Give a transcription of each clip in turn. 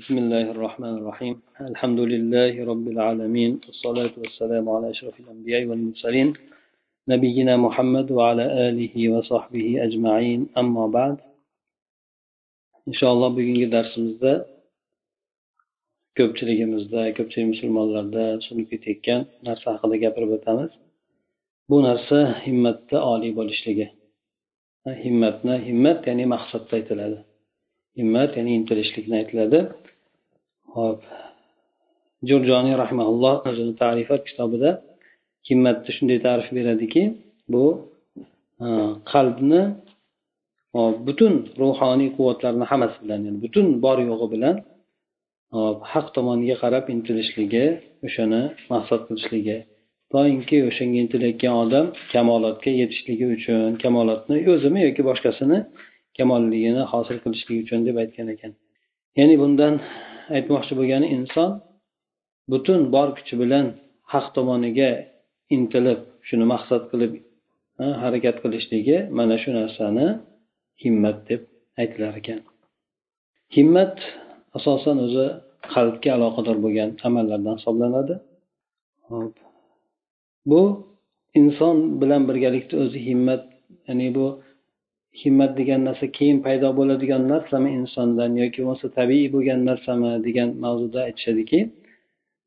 بسم الله الرحمن الرحيم الحمد لله رب العالمين والصلاة والسلام على أشرف الأنبياء والمرسلين نبينا محمد وعلى آله وصحبه أجمعين أما بعد إن شاء الله bugungi darsimizda ko'pchiligimizda ko'pchilik musulmonlarda so'nib ketayotgan narsa haqida gapirib o'tamiz bu narsa himmatda oliy bo'lishligi himmatni himmat ya'ni maqsadda aytiladi himmat ya'ni intilishlikni aytiladi Hop. Jurjoniy rahmaulloh o'zini tarifat kitobida himmatni shunday ta'rif beradiki bu qalbni butun ruhoniy quvvatlarni hammasi bilan ya'ni butun bor yo'g'i bilan haq tomonga qarab intilishligi o'shani maqsad qilishligi doimki o'shanga intilayotgan odam kamolotga yetishligi uchun kamolotni o'zimi yoki boshqasini kamolligini hosil qilishlik uchun deb aytgan ekan. Ya'ni bundan aytmoqchi bo'lgani inson butun bor kuchi bilan haq tomoniga intilib shuni maqsad qilib harakat qilishligi mana shu narsani himmat deb aytilar ekan. Himmat asosan o'zi qalbga aloqador bo'lgan amallardan hisoblanadi. Hop. Bu inson bilan birgalikda o'zi himmat ya'ni bu himmat degan narsa keyin paydo bo'ladigan narsami insondan yoki bo'lmasa tabiiy bo'lgan narsami degan mavzuda aytishadiki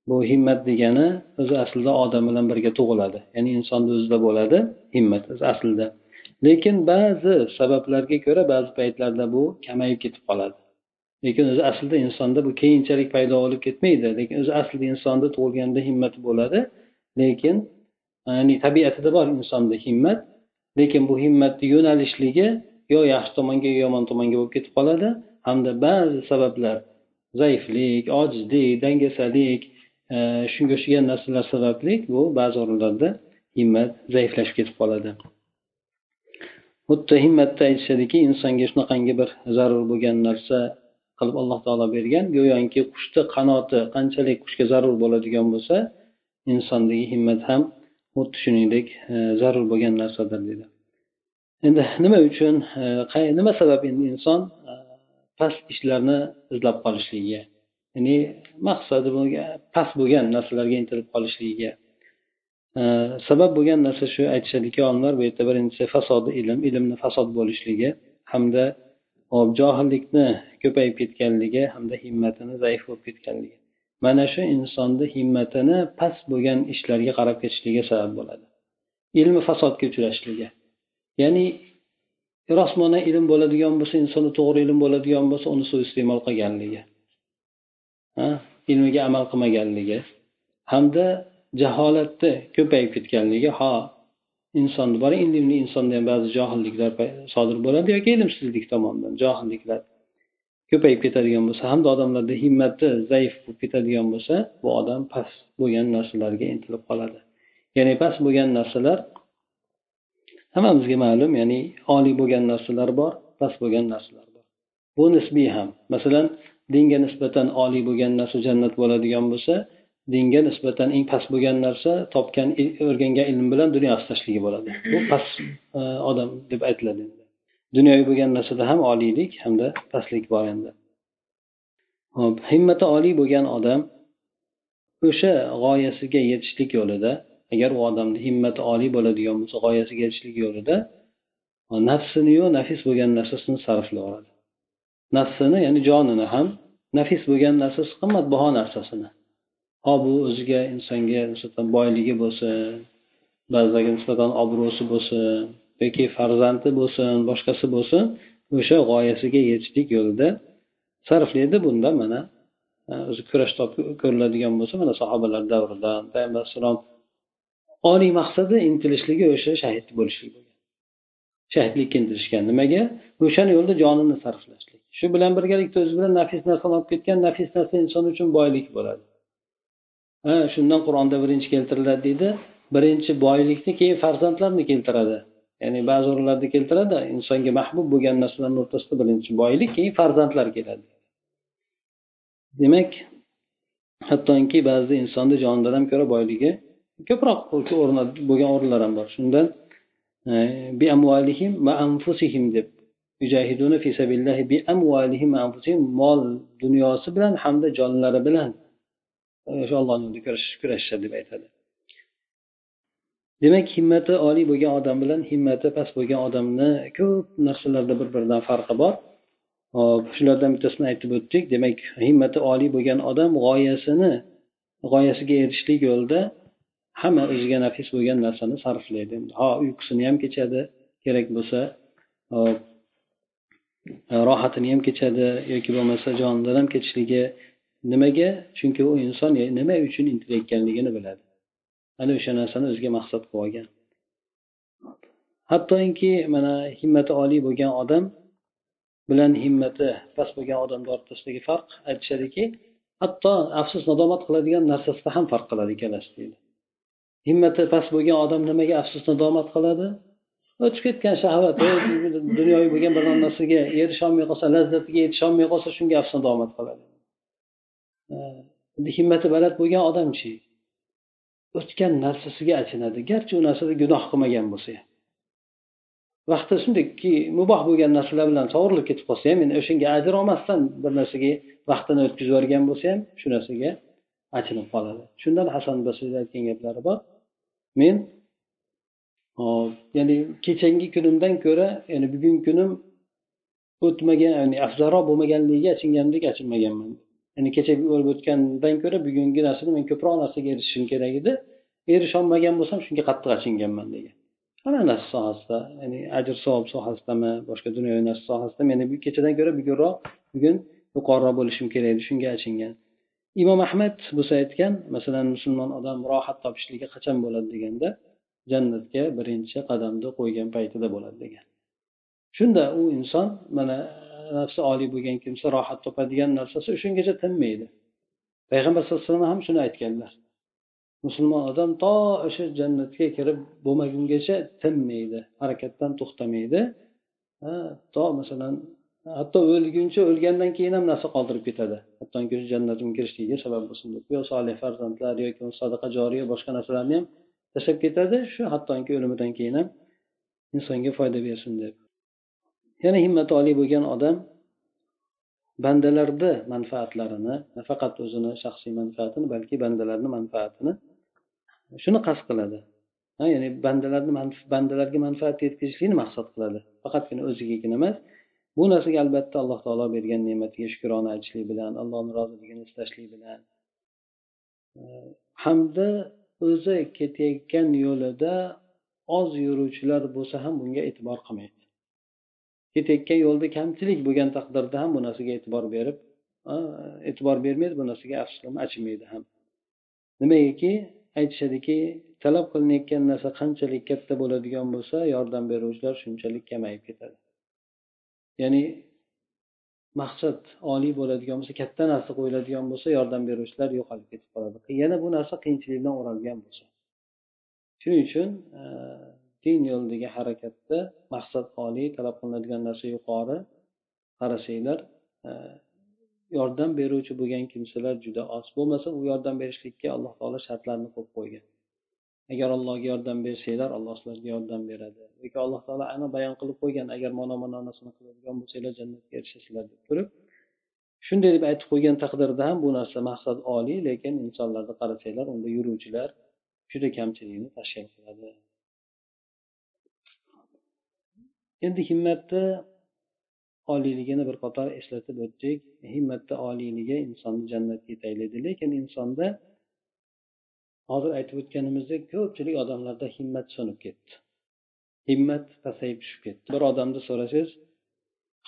bu himmat degani o'zi aslida odam bilan birga tug'iladi. Ya'ni insonni o'zida bo'ladi himmat o'zi aslida. Lekin ba'zi sabablarga ko'ra ba'zi paytlarda bu kamayib ketib qoladi. Lekin o'zi aslida insonda bu keyinchalik paydo bo'lib ketmaydi. Lekin o'zi aslida insonda tug'ilganda himmat bo'ladi. Lekin ya'ni tabiatida bor insonda himmat. Lekin bu himmatni yo'nalishligi yo yaxshi tomonga yo yomon tomonga bo'lib ketib qoladi hamda ba'zi sabablar zaiflik ojizlik dangasalik e, shunga o'xshagan narsalar sababli bu ba'zi o'rinlarda himmat zaiflashib ketib qoladi. Xuddi himmatda aytishadiki insonga shunaqangi bir zarur bo'lgan narsa qilib alloh taolo bergan go'yoki qushni qanoti qanchalik qushga zarur bo'ladigan bo'lsa insondagi himmat ham xuddi shuningdek e, zarur bo'lgan narsadir dedi. Endi nima uchun e, nima sabab endi inson e, past ishlarni izlab qolishligiga ya'ni maqsadi past bo'lgan narsalarga intilib qolishligiga sabab bo'lgan narsa shu aytishadiki olimlar bu yerda birinchisi fasodi ilm ilmni fasod bo'lishligi hamda johillikni ko'payib ketganligi hamda himmatini zaif bo'lib ketganligi. Mana shu insonni himmatini past bo'lgan ishlarga qarab ketishligiga sabab bo'ladi. Ilmi fasodga uchrashligi. Ya'ni rostmana ilm bo'ladigan bo'lsa insonda to'g'ri ilm bo'ladigan bo'lsa uni suiiste'mol qilganligi. Ilmiga amal qilmaganligi. Hamda jaholatni ko'payib ketganligi. Ho insonni bor ilmli insonda ham ba'zi johilliklar sodir bo'ladi yoki ilmsizlik tomonidan johilliklar. Ko'payib ketadigan bo'lsa hamda odamlarda himmati zaif bo'lib ketadigan bo'lsa bu odam past bo'lgan narsalarga intilib qoladi. Ya'ni past bo'lgan narsalar hammamizga ma'lum ya'ni oliy bo'lgan narsalar bor past bo'lgan narsalar bor. Bu nisbiy ham. Masalan dinga nisbatan oliy bo'lgan narsa jannat bo'ladigan bo'lsa dinga nisbatan eng past bo'lgan narsa topgan o'rgangan ilm bilan dunyo istashligi bo'ladi. Bu past e, odam deb aytiladi dunyoviy bo'lgan narsada ham oliylik hamda pastlik bor endi. Hop himmati oliy bo'lgan odam o'sha g'oyasiga yetishlik yo'lida agar u odamni himmati oliy bo'ladigan bo'lsa g'oyasiga yetishlik yo'lida nafsiniyu nafis bo'lgan narsasini sarflayveradi nafsini ya'ni jonini ham nafis bo'lgan narsasi qimmatbaho narsasini. Ho bu o'ziga insonga nisbatan boyligi bo'lsin ba'zilarga nisbatan obro'si bo'lsin yoki farzandi bo'lsin boshqasi bo'lsin o'sha g'oyasiga yetishlik yo'lida sarflaydi bunda mana. O'zi kurash ko'riladigan bo'lsa mana sahobalar davridan payg'ambar alayhissalom oliy maqsadi intilishligi o'sha shahid bo'lishlik bo'lgan. Shahidlikka intilishgan nimaga? O'shani yo'lda jonini sarflashlik. Shu bilan birgalikda o'zi bilan nafis narsani olib ketgan nafis narsa inson uchun boylik bo'ladi. Ha shundan qur'onda birinchi keltiriladi deydi. Birinchi boylikni keyin farzandlarni keltiradi. Ya'ni ba'zi o'rinlarda keltiradi insonga mahbub bo'lgan narsalarni o'rtasida birinchi boylik keyin farzandlar keladi. Demak hattoki ba'zida insonni jonidan ham ko'ra boyligi ko'proq bo'lgan o'rinlar ham bor. Shundan e, amvalihim va anfusihim deb mujahiduna fisabilloh bi amvalihim anfusihim mol dunyosi bilan hamda jonlari bilan. O'sha ollohni yo'lida kurashishadi deb aytadi. Demak himmati oliy bo'lgan odam bilan himmati past bo'lgan odamni ko'p narsalarda bir biridan farqi bor. Hop shulardan bittasini aytib o'tdik. Demak himmati oliy bo'lgan odam g'oyasini g'oyasiga erishishlik yo'lida hamma o'ziga nafis bo'lgan narsani sarflaydi. Ho uyqusini ham kechadi kerak bo'lsa hop rohatini ham kechadi yoki bo'lmasa jonidan ham kechishligi nimaga? Chunki u inson nima uchun intilayotganligini biladi. Ana o'sha narsani o'ziga maqsad qilib olgan hattoki mana himmati oliy bo'lgan odam bilan himmati past bo'lgan odamni o'rtasidagi farq aytishadiki hatto afsus nadomat qiladigan narsasida ham farq qiladi ikkalasi deydi. Himmati past bo'lgan odam nimaga afsus nadomat qiladi? O'tib ketgan shahvati dunyoviy bo'lgan bir narsaga erisholmay qolsa lazzatiga yetisholmay qolsa shunga afsus nadomat qiladi. Himmati baland bo'lgan odamchi o'tgan narsasiga achinadi. Garchi u narsada gunoh qilmagan bo'lsa ham. Vaqtda shundayki muboh bo'lgan narsalar bilan sovurilib ketib qolsa ham endi o'shanga ajr olmasdan bir narsaga vaqtini o'tkazib yuborgan bo'lsa ham shu narsaga achinib qoladi. Shundan hasan basriy aytgan gaplari bor. Men ya'ni kechangi kunimdan ko'ra ya'ni bugungi kunim o'tmagan ya'ni afzalroq bo'lmaganligiga achinganimdek achinmaganman. Ya'ni kecha bo'lib o'tgandan ko'ra bugungi narsada men ko'proq narsaga erishishim kerak edi. Erisholmagan bo'lsam shunga qattiq achinganman degan. Hamma narsa sohasida ya'ni ajr savob sohasidami boshqa dunyoviy narsa sohasida meni kechadan ko'ra bugunroq bugun yuqoriroq bo'lishim kerak edi shunga achingan. Imom ahmad bo'lsa aytgan masalan musulmon odam rohat topishligi qachon bo'ladi deganda jannatga birinchi qadamni qo'ygan paytida bo'ladi degan. Shunda u inson mana nafsi oliy bo'lgan kimsa rohat topadigan narsasi o'shangacha tinmaydi. Payg'ambar sallallohu alayhi vasallam ham shuni aytganlar. Musulmon odam to o'sha jannatga kirib bo'lmagungacha tinmaydi harakatdan to'xtamaydi. To masalan hatto o'lguncha o'lgandan keyin ham narsa qoldirib ketadi. Hattoki jannatga kirishligiga sabab bo'lsin deb. Yo solih farzandlar yoki sadaqa joriya boshqa narsalarni ham tashlab ketadi. Shu hattoki o'limidan keyin ham insonga foyda bersin deb. Yana himmati oliy bo'lgan odam bandalarni manfaatlarini nafaqat o'zini shaxsiy manfaatini balki bandalarni manfaatini shuni qasd qiladi. Ha ya'ni bandalarni bandalarga manfaat yetkazishlikni maqsad qiladi. Faqatgina o'zigagina emas. Bu narsaga albatta alloh taolo bergan ne'matiga shukrona aytishlik bilan allohni roziligini istashlik bilan hamda o'zi ketayotgan yo'lida oz yuruvchilar bo'lsa ham bunga e'tibor qilmaydi ketayotgan yo'lda kamchilik bo'lgan taqdirda ham bu narsaga e'tibor berib e'tibor bermaydi bu narsaga afsuslanib achimaydi ham. Nimagaki? Aytishadiki talab qilinayotgan narsa qanchalik katta bo'ladigan bo'lsa yordam beruvchilar shunchalik kamayib ketadi. Ya'ni maqsad oliy bo'ladigan bo'lsa katta narsa qo'yiladigan bo'lsa yordam beruvchilar yo'qolib ketib qoladi. Yana bu narsa qiyinchilikdan o'ralgan bo'lsa. Shuning uchun din yo'ldagi harakatda maqsad oliy talab qilinadigan narsa yuqori qarasanglar yordam beruvchi bo'lgan kimsalar juda oz bo'lmasa u yordam berishlikka alloh taolo shartlarni qo'yib qo'ygan. Agar allohga yordam bersanglar alloh sizlarga yordam beradi. Yoki alloh taolo aniq bayon qilib qo'ygan agar ma'no mana qiladigan bo'lsanglar jannatga erishasizlar deb turib shunday deb aytib qo'ygan taqdirda ham bu narsa maqsad oliy lekin insonlarni qarasanglar unda yuruvchilar juda kamchilikni tashkil qiladi. Endi himmatni oliyligini bir qator eslatib o'tdik. Himmatni oliyligi insonni jannatga yetaklaydi lekin insonda hozir aytib o'tganimizdek ko'pchilik odamlarda himmat so'nib ketdi. Himmat pasayib tushib ketdi. Bir odamni so'rasangiz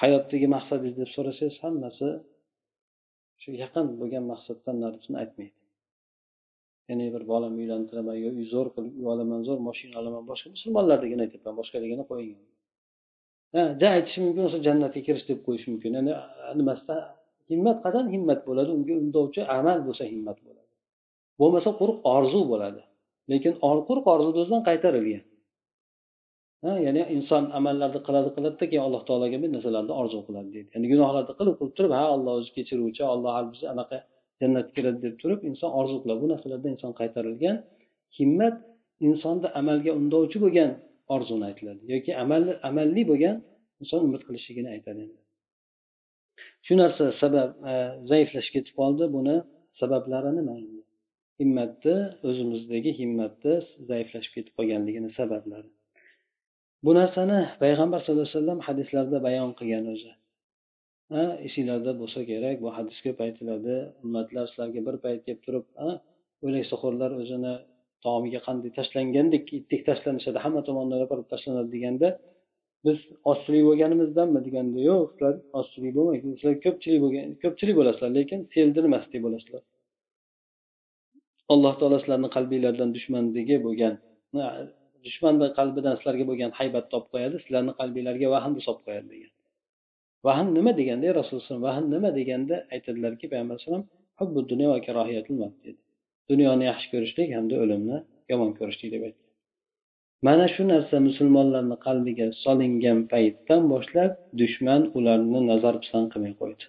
hayotdagi maqsadingiz deb so'rasangiz hammasi shu yaqin bo'lgan maqsaddan narisini aytmaydi. Ya'ni bir bolamni uylantiraman yo uy zo'r qilib uy olaman zo'r moshina olaman boshqa musulmonlardagini aytyapman boshqaligini qo'ying. Ja aytishi mumkin o'sha jannatga kirish deb qo'yish mumkin. Ya'ni nimasida himmat qachon himmat bo'ladi. Unga undovchi amal bo'lsa himmat bo'ladi. Bo'lmasa quruq orzu bo'ladi. Lekin quruq orzu o'zidan qaytarilgan. Ya'ni inson amallarni qiladi qiladida keyin alloh taologa bir narsalarni orzu qiladi deydi. Ya'ni gunohlarni qilib qilib turib ha olloh o'zi kechiruvchi olloh bizni anaqa jannatga kiradi deb turib inson orzu qiladi. Bu narsalardan inson qaytarilgan. Himmat insonni amalga undovchi bo'lgan orzuni aytiladi yoki amal amalli bo'lgan inson umid qilishligini aytadi shu narsa sabab e, zaiflashib ketib qoldi. Buni sabablari nima endi? Himmatni o'zimizdagi himmatni zaiflashib ketib qolganligini sabablari. Bu narsani payg'ambar sallallohu alayhi vasallam hadislarda bayon qilgan o'zi. Ha esinglarda bo'lsa kerak bu hadis ko'p aytiladi ummatlar sizlarga bir payt kelib turib o'laksaxo'rlar o'zini taomiga qanday tashlangandek itdek tashlanishadi hamma tomondan yopirilib tashlanadi deganda biz ozchilik bo'lganimizdanmi deganda yo'q sizlar ozchilik bo'lmaydi sizlar ko'pchilik bo'lgan ko'pchilik bo'lasizlar lekin seldirimasdek bo'lasizlar. Alloh taolo sizlarni qalbinglardan dushmandagi bo'lgan dushmanni qalbidan sizlarga bo'lgan haybatni olib qo'yadi sizlarni qalbinglarga vahmni solib qo'yadi degan. Vahm nima deganda rasululloh vahm nima deganda aytadilarki payg'ambar alayhisalom dunyoni yaxshi ko'rishlik hamda o'limni yomon ko'rishlik deb aytgan mana shu narsa musulmonlarni qalbiga solingan paytdan boshlab dushman ularni nazar pisand qilmay qo'ydi.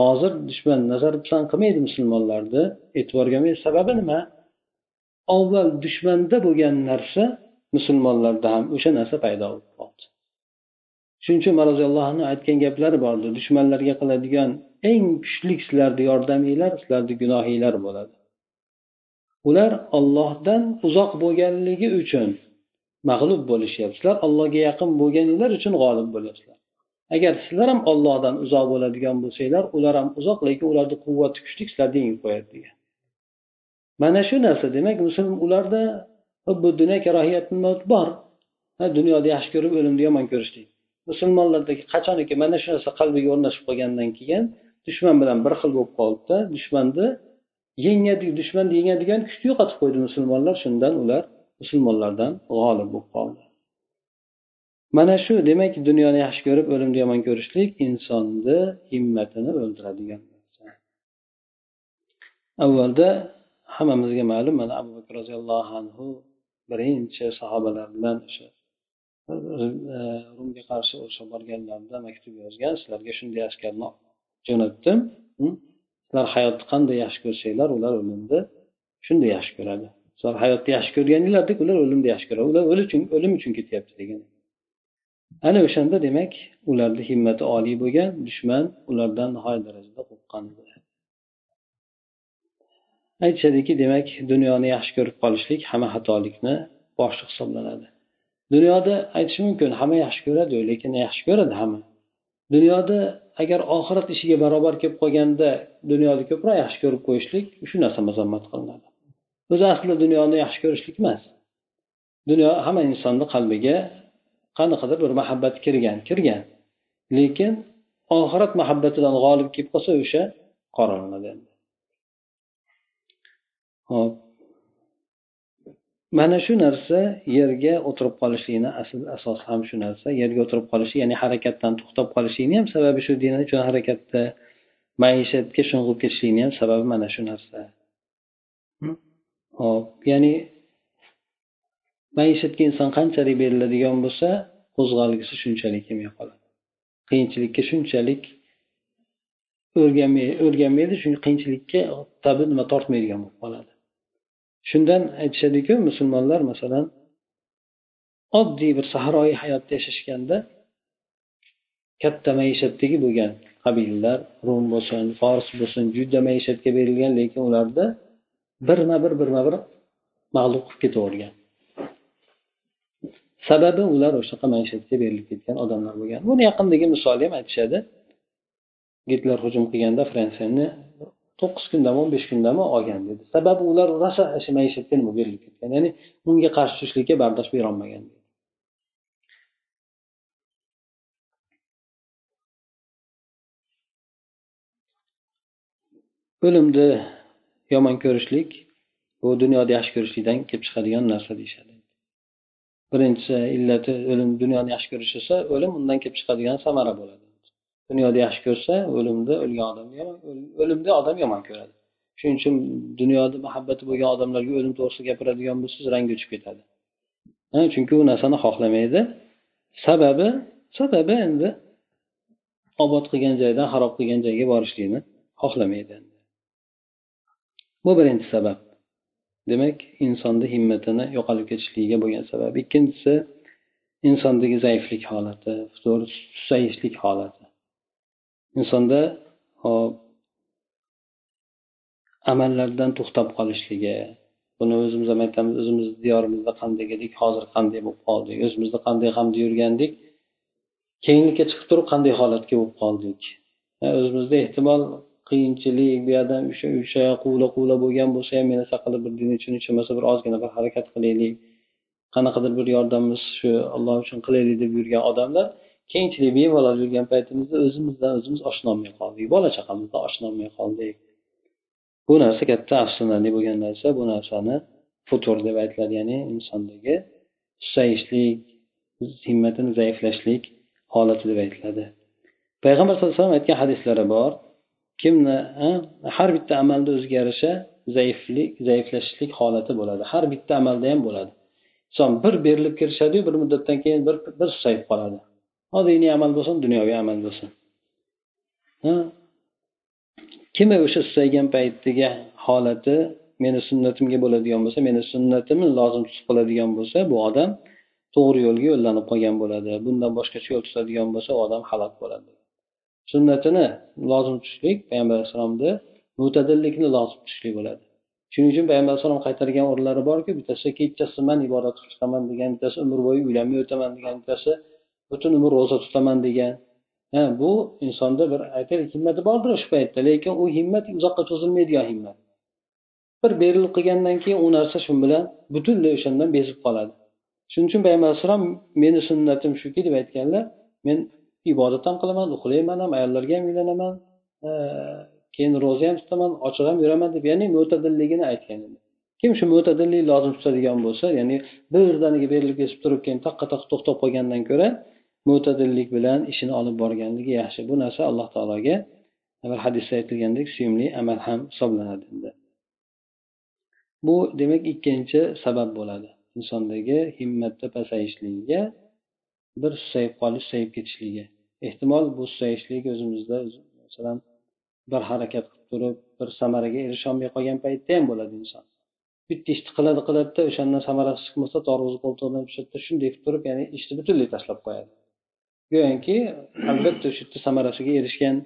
Hozir dushman nazar pisand qilmaydi musulmonlarni e'tiborga olmaydi. Sababi nima? Avval dushmanda bo'lgan narsa musulmonlarda ham o'sha narsa paydo bo'lib qoldi shuning uchun umar roziyallohu anhu aytgan gaplari bordi. Dushmanlarga qiladigan eng kuchli sizlarni yordaminglar sizlarni gunohinglar bo'ladi. Ular ollohdan uzoq bo'lganligi uchun mag'lub bo'lishyapsizlar allohga yaqin bo'lganinglar uchun g'olib bo'lyapsizlar. Agar sizlar ham ollohdan uzoq bo'ladigan bo'lsanglar ular ham uzoq lekin ularni quvvati kuchli sizlarni yengib qo'yadi degan. Mana shu narsa demak ularda bu dunyo bor. Dunyoni yaxshi ko'rib o'limni yomon ko'rishlik. Musulmonlardagi qachoniki mana shu narsa qalbiga o'rnashib qolgandan keyin dushman bilan bir xil bo'lib qolibdi. Dushmanni yengadi dushmanni yengadigan kuchni yo'qotib qo'ydi musulmonlar. Shundan ular musulmonlardan g'olib bo'lib qoldi. Mana shu demak dunyoni yaxshi ko'rib o'limni yomon ko'rishlik insonni himmatini o'ldiradigan narsa. Avvalda hammamizga ma'lum mana abu bakr roziyallohu anhu birinchi sahobalar bilan o'sha e, rumga qarshi urushga borganlarida maktub yozgan sizlarga shunday askarni jo'natdim. Hm? Sizlar hayotni qanday yaxshi ko'rsanglar ular o'limni shunday yaxshi ko'radi. Sizlar hayotni yaxshi ko'rganinglardek ular o'limni yaxshi ko'radi. Ular o'lim uchun ketyapti degan. Ana o'shanda demak ularni himmati oliy bo'lgan dushman ulardan nihoyat darajada qo'rqqan aytishadiki demak dunyoni yaxshi ko'rib qolishlik hamma xatolikni boshi hisoblanadi. Dunyoda aytish mumkin hamma yaxshi ko'radi lekin yaxshi ko'radi hamma. Dunyoda agar oxirat ishiga barobar kelib qolganda dunyoni ko'proq yaxshi ko'rib qo'yishlik shu narsa mazammat qilinadi. O'zi aslida dunyoni yaxshi ko'rishlik emas. Dunyo hamma insonni qalbiga qanaqadir bir muhabbat kirgan kirgan. Lekin oxirat muhabbatidan g'olib kelib qolsa o'sha qoralanadi endi. Hop. Mana shu narsa yerga o'tirib qolishlikni asl asosi ham shu narsa. Yerga o'tirib qolishi ya'ni harakatdan to'xtab qolishlikni ham sababi shu din uchun harakatda maishatga sho'ng'ib ketishlikni ham sababi mana shu narsa. Hop ya'ni maishatga inson qanchalik beriladigan bo'lsa qo'zg'algisi shunchalik kelmay qoladi qiyinchilikka shunchalik o'rganmay o'rganmaydi shu qiyinchilikka tabi nima tortmaydigan bo'lib qoladi shundan aytishadiku musulmonlar masalan oddiy bir sahroyi hayotda yashashganda katta maishatdagi bo'lgan qabilalar rum bo'lsin fors bo'lsin juda maishatga berilgan lekin ularda birma bir birma bir mag'lub qilib ketavergan. Sababi ular o'shaqa maishatga berilib ketgan odamlar bo'lgan. Buni yaqindagi misol ham aytishadi. Gitler hujum qilganda fransiyani to'qqiz kundami o'n besh kundami olgan dedi. Sababi ular rosa shu maishatga nima berilib ketgan ya'ni unga qarshi turishlikka bardosh berolmagan o'limni yomon ko'rishlik bu dunyoda yaxshi ko'rishlikdan kelib chiqadigan narsa deyishadi. Birinchisi illati o'lim dunyoni yaxshi ko'rish esa o'lim undan kelib chiqadigan samara bo'ladi. Dunyoda yaxshi ko'rsa o'limni o'lgan odamni yomon o'limni odam yomon ko'radi. Shuning uchun dunyoda muhabbati bo'lgan odamlarga o'lim to'g'risida gapiradigan bo'lsangiz rangi o'chib ketadi. Chunki u narsani xohlamaydi. Sababi sababi endi obod qilgan joydan xarob qilgan joyga borishlikni xohlamaydi bu birinchi sabab. Demak insonni himmatini yo'qolib ketishligiga bo'lgan sabab. Ikkinchisi insondagi zaiflik holati susayishlik holati. Insonda hop amallardan to'xtab qolishligi buni o'zimiz ham aytamiz o'zimizni diyorimizda qanday edik hozir qanday bo'lib qoldik o'zimizda qanday hamda yurgandik keyinlikka chiqib turib qanday holatga bo'lib qoldik. O'zimizda ehtimol qiyinchilik bu yoqdan o'sha o'sha quvla quvla bo'lgan bo'lsa ham yana saqlab bir din uchun hech bo'lmasa bir ozgina bir harakat qilaylik qanaqadir bir yordamimiz shu alloh uchun qilaylik deb yurgan odamlar keyinchalik bemalol yurgan paytimizda o'zimizdan o'zimiz oshinolmay qoldik. Bola chaqamizdan oshinolmay qoldik. Bu narsa katta afsuslanarli bo'lgan narsa. Bu narsani futur deb aytiladi ya'ni insondagi susayishlik himmatini zaiflashlik holati deb aytiladi. Payg'ambar sallallohu alayhi vasallam aytgan hadislari bor. Kimni har bitta amalda o'ziga yarasha zaiflik zaiflashishlik holati bo'ladi. Har bitta amalda ham bo'ladi. Inson bir berilib kirishadiyu bir muddatdan keyin bir bir susayib qoladi. Diniy amal bo'lsin dunyoviy amal bo'lsin. Kimi o'sha susaygan paytdagi holati meni sunnatimga bo'ladigan bo'lsa meni sunnatimni lozim tutib qoladigan bo'lsa bu odam to'g'ri yo'lga yo'llanib qolgan bo'ladi. Bundan boshqacha yo'l tutadigan bo'lsa u odam halok bo'ladi. Sunnatini lozim tutishlik payg'ambar alayhissalomni mo'tadillikni lozim tutishlik bo'ladi. Shuning uchun payg'ambar alayhissalom qaytargan o'rinlari borki bittasi kechasi man ibodat qilib chiqaman degan bittasi umr bo'yi uylanmay o'taman degan bittasi butun umr ro'za tutaman degan. Ha bu insonda bir aytaylik himmati bordir shu paytda lekin u himmat uzoqqa cho'zilmaydigan himmat. Bir berilib qilgandan keyin u narsa shu bilan butunlay o'shandan bezib qoladi. Shuning uchun payg'ambar alayhissalom meni sunnatim shuki deb aytganlar men ibodat ham qilaman uxlayman ham ayollarga ham uylanaman keyin ro'za ham tutaman ochiq ham yuraman deb ya'ni mo'tadilligini aytgan kim shu mo'tadillik lozim tutadigan bo'lsa ya'ni birdaniga berilib kesib turib keyin taqqa taq to'xtab qolgandan ko'ra mo'tadillik bilan ishini olib borganligi yaxshi. Bu narsa alloh taologa bir hadisda aytilgandek suyumli amal ham hisoblanadi bu demak ikkinchi sabab bo'ladi. Insondagi himmatda pasayishligiga bir susayib qolish susayib ketishligi ehtimol bu susayishlik o'zimizda masalan bir harakat qilib turib bir samaraga erisholmay qolgan paytda ham bo'ladi inson. Bitta ishni qiladi qiladida o'shandan samarasi chiqmasa torg'izni qo'ltig'idan tushadida shunday qilib turib ya'ni ishni butunlay tashlab qo'yadi. Go'yoki albatta shu yerda samarasiga erishgan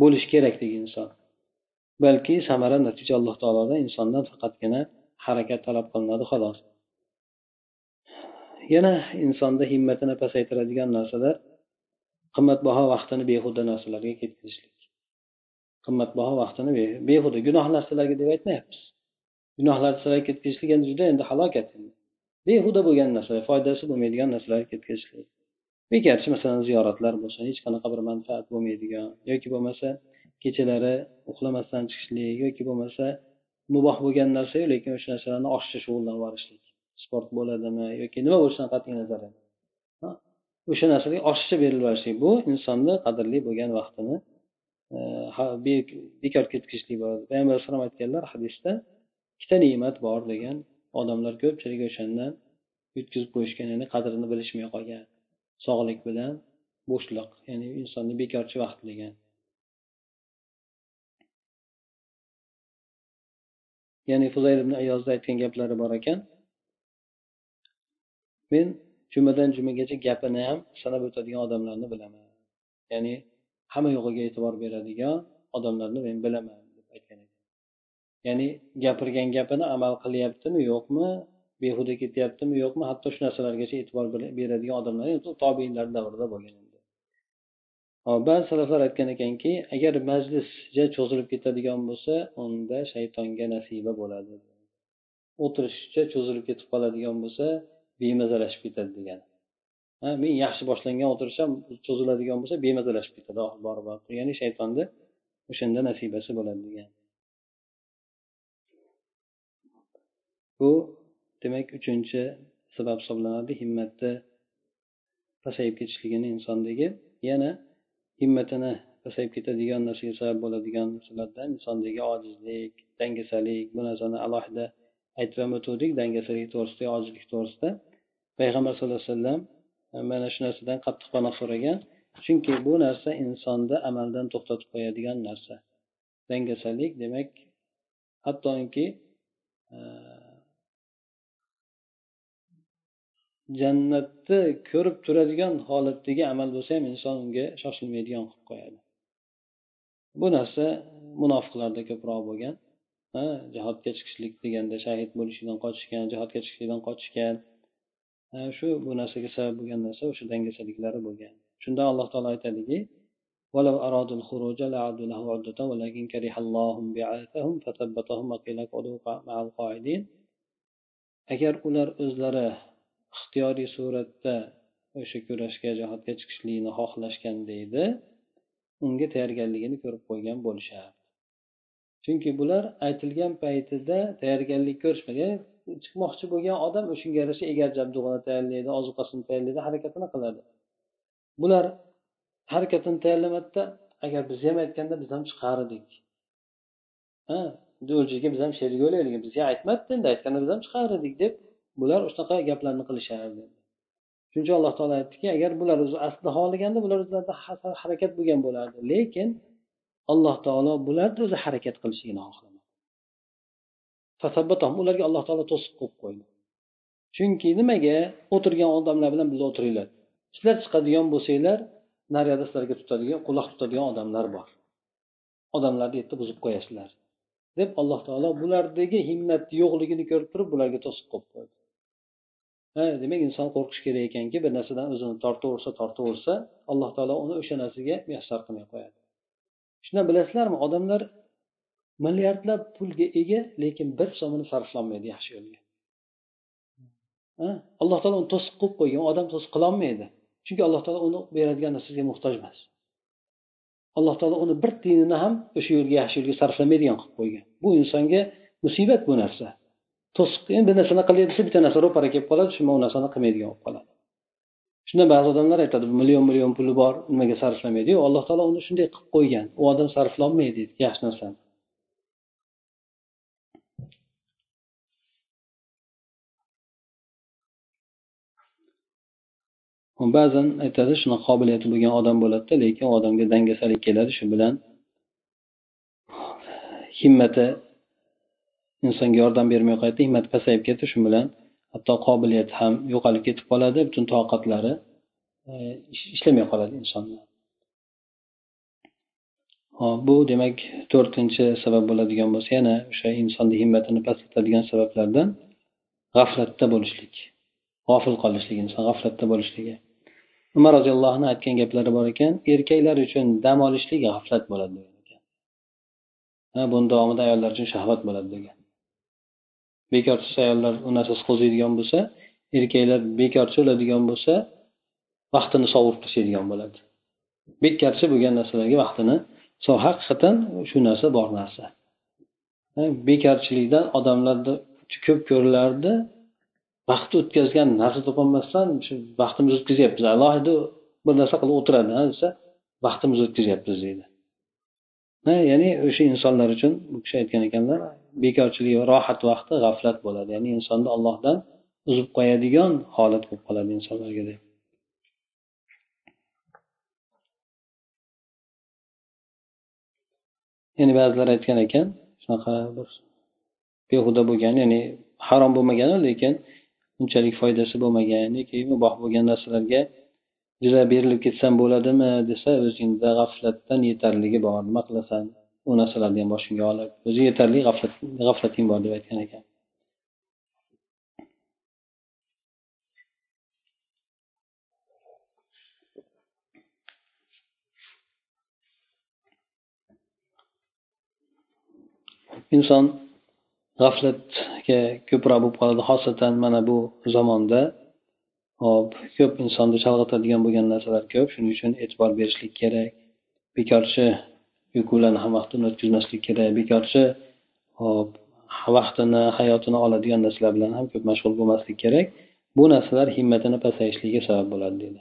bo'lishi kerakdek inson. Balki samara natija alloh taolodan insondan faqatgina harakat talab qilinadi xolos. Yana insonda himmatini pasaytiradigan narsalar qimmatbaho vaqtini behuda narsalarga ketkazishlik. Qimmatbaho vaqtini behuda gunoh narsalarga deb aytmayapmiz. Gunoh narsalarga ketkazishlik endi juda endi halokat behuda bo'lgan narsalar foydasi bo'lmaydigan narsalarga ketkazishlik. Bekorchi masalan ziyoratlar bo'lsa hech qanaqa bir manfaat bo'lmaydigan yoki bo'lmasa kechalari uxlamasdan chiqishlik yoki bo'lmasa muboh bo'lgan narsayu lekin o'sha narsalarni oshiqcha shug'ullanib yuborishlik sport bo'ladimi yoki nima bo'lishidan qat'iy nazar o'sha narsaga oshiqcha berilib yuborishlik bu insonni qadrli bo'lgan vaqtini eh, bekor ketkazishlik bo'ladi payg'ambar alayhisalom aytganlar hadisda ikkita ne'mat bor degan odamlar ko'pchilik o'shandan yutkazib qo'yishgan ya'ni qadrini bilishmay qolgan. Sog'lik bilan bo'shliq ya'ni insonni bekorchi vaqt degan. Ya'ni fuzayl ibn ayozni aytgan gaplari bor ekan. Men jumadan jumagacha gapini ham sanab o'tadigan odamlarni bilaman. Ya'ni hamma yo'g'iga e'tibor beradigan odamlarni men bilaman deb aytgan ekan ya'ni gapirgan gapini amal qilyaptimi yo'qmi behuda ketyaptimi yo'qmi? Hatto shu narsalargacha e'tibor beradigan odamlar tobeinlar davrida bo'lgan ba'zi salaflar aytgan ekanki agar majlisja cho'zilib ketadigan bo'lsa unda shaytonga nasiba bo'ladi. O'tirishcha cho'zilib ketib qoladigan bo'lsa bemazalashib ketadi degan. Ha men yaxshi boshlangan o'tirish ham cho'ziladigan bo'lsa bemazalashib ketadi. Oh, Oxiri borib ya'ni shaytonni o'shanda nasibasi bo'ladi degan. Bu demak uchinchi sabab hisoblanadi himmatni pasayib ketishligini insondagi yana himmatini pasayib ketadigan narsaga sabab bo'ladigan narsalardan insondagi ojizlik dangasalik bu narsani alohida aytib ham o'tgandik dangasalik to'g'risida ojizlik to'g'risida. Payg'ambar sallallohu alayhi vasallam e, mana shu narsadan qattiq panoh so'ragan chunki bu narsa insonni amaldan to'xtatib qo'yadigan narsa. Dangasalik demak hattoki e, jannatni ko'rib turadigan holatdagi amal bo'lsa ham inson unga shoshilmaydigan qilib qo'yadi bu narsa munofiqlarda ko'proq bo'lgan jihodga chiqishlik deganda shahid bo'lishlikdan qochishgan jihodga chiqishlikdan qochishgan shu bu narsaga sabab bo'lgan narsa o'sha dangasaliklari bo'lgan shunda alloh taolo aytadiki ولو أرادوا الخروج لعدوا له عدة ولكن كره الله بعاثهم فثبتهم وقيل اقعدوا مع القاعدين agar ular o'zlari ixtiyoriy suratda o'sha kurashga jihodga chiqishlikni xohlashganda edi unga tayyorgarligini ko'rib qo'ygan bo'lishardi. Chunki bular aytilgan paytida tayyorgarlik ko'rishmagan chiqmoqchi bo'lgan odam o'shanga yarasha egar jabdug'ini tayyorlaydi ozuqasini tayyorlaydi harakatini qiladi. Bular harakatini tayyorlamadida agar biz ham aytganda biz ham chiqar edik ha biz ham sherik o'laylik bizga aytmadida endi aytganda biz ham chiqar edik deb bular shunaqa gaplarni qilishardi. Shuning uchun alloh taolo aytdiki agar bular o'zi aslida xohlaganda bular o'zlarida harakat bo'lgan bo'lardi. Lekin alloh taolo bularni o'zi harakat qilishligini xohlamadi. Ularga alloh taolo to'siq qo'yib qo'ydi. Chunki nimaga? O'tirgan odamlar bilan birga o'tiringlar. Sizlar chiqadigan bo'lsanglar nariyada sizlarga tutadigan quloq tutadigan odamlar bor. Odamlarni yerda buzib qo'yasizlar. Deb alloh taolo bulardagi himmat yo'qligini ko'rib turib bularga to'siq qo'yib qo'ydi. Demak inson qo'rqish kerak ekanki bir narsadan o'zini tortaversa tortaversa alloh taolo uni o'sha narsaga muyassar qilmay qo'yadi. Shundan bilasizlarmi odamlar milliardlab pulga ega lekin bir so'mini sarflolmaydi yaxshi yo'lga. Alloh taolo uni to'siq qilib qo'ygan odam to'siq qilolmaydi. Chunki alloh taolo uni beradigan narsasiga muhtoj emas. Alloh taolo uni bir tiyinini ham o'sha yo'lga yaxshi yo'lga sarflamaydigan qilib qo'ygan. Bu insonga musibat bu narsa. To'siq endi bir narsani qilay desa bitta narsa ro'para kelib qoladi shu u narsani qilmaydigan bo'lib qoladi. Shunda ba'zi odamlar aytadi million million puli bor nimaga sarflamaydi yo'q alloh taolo uni shunday qilib qo'ygan. U odam sarflolmaydi yaxshi narsani. Ba'zan aytadi shunaqa qobiliyati bo'lgan odam bo'ladida lekin u odamga dangasalik keladi shu bilan himmati insonga yordam bermay qo'yadi himmati pasayib ketdi shu bilan hatto qobiliyati ham yo'qolib ketib qoladi butun toqatlari e, ishlamay qoladi insonni hop bu demak to'rtinchi sabab bo'ladigan bo'lsa yana o'sha insonni himmatini pastlatadigan sabablardan g'aflatda bo'lishlik g'ofil qolishlik inson g'aflatda bo'lishligi. Umar roziyallohu anhu aytgan gaplari bor ekan erkaklar uchun dam olishlik g'aflat bo'ladi degan ekan. Ha buni davomida ayollar uchun shahvat bo'ladi degan. Bekorchi ayollar u qo'ziydigan bo'lsa erkaklar bekorchi o'ladigan bo'lsa vaqtini sovurib tashlaydigan bo'ladi. Bekorchi bo'lgan narsalarga vaqtini haqiqatdan shu narsa bor narsa. Bekorchilikdan odamlarda ko'p ko'rilardi vaqt o'tkazgan narsa topolmasdan shu vaqtimizni o'tkazyapmiz. Alohida bir narsa qilib o'tiradi desa vaqtimizni o'tkazyapmiz deydi. Ya'ni o'sha insonlar uchun bu kishi aytgan ekanlar bekorchilik va rohat vaqti g'aflat bo'ladi. Ya'ni insonni ollohdan uzib qo'yadigan holat bo'lib qoladi insonlarga deb. Ya'ni ba'zilar aytgan ekan shunaqa bir behuda bo'lgan ya'ni harom bo'lmagani lekin unchalik foydasi bo'lmagan yoki muboh bo'lgan narsalarga juda berilib ketsam bo'ladimi desa o'zingda g'aflatdan yetarligi bor nima qilasan? U narsalarni ham boshingga olib o'zi yetarli g'aflat g'aflating bor deb aytgan ekan. Inson g'aflatga ko'proq bo'lib qoladi xosatan mana bu zamonda. Hop ko'p insonni chalg'itadigan bo'lgan narsalar ko'p shuning uchun e'tibor berishlik kerak. Bekorchi uyqularni ham vaqtini o'tkazmaslik kerak. Bekorchi hop vaqtini hayotini oladigan narsalar bilan ham ko'p mashg'ul bo'lmaslik kerak. Bu narsalar himmatini pasayishligiga sabab bo'ladi deydi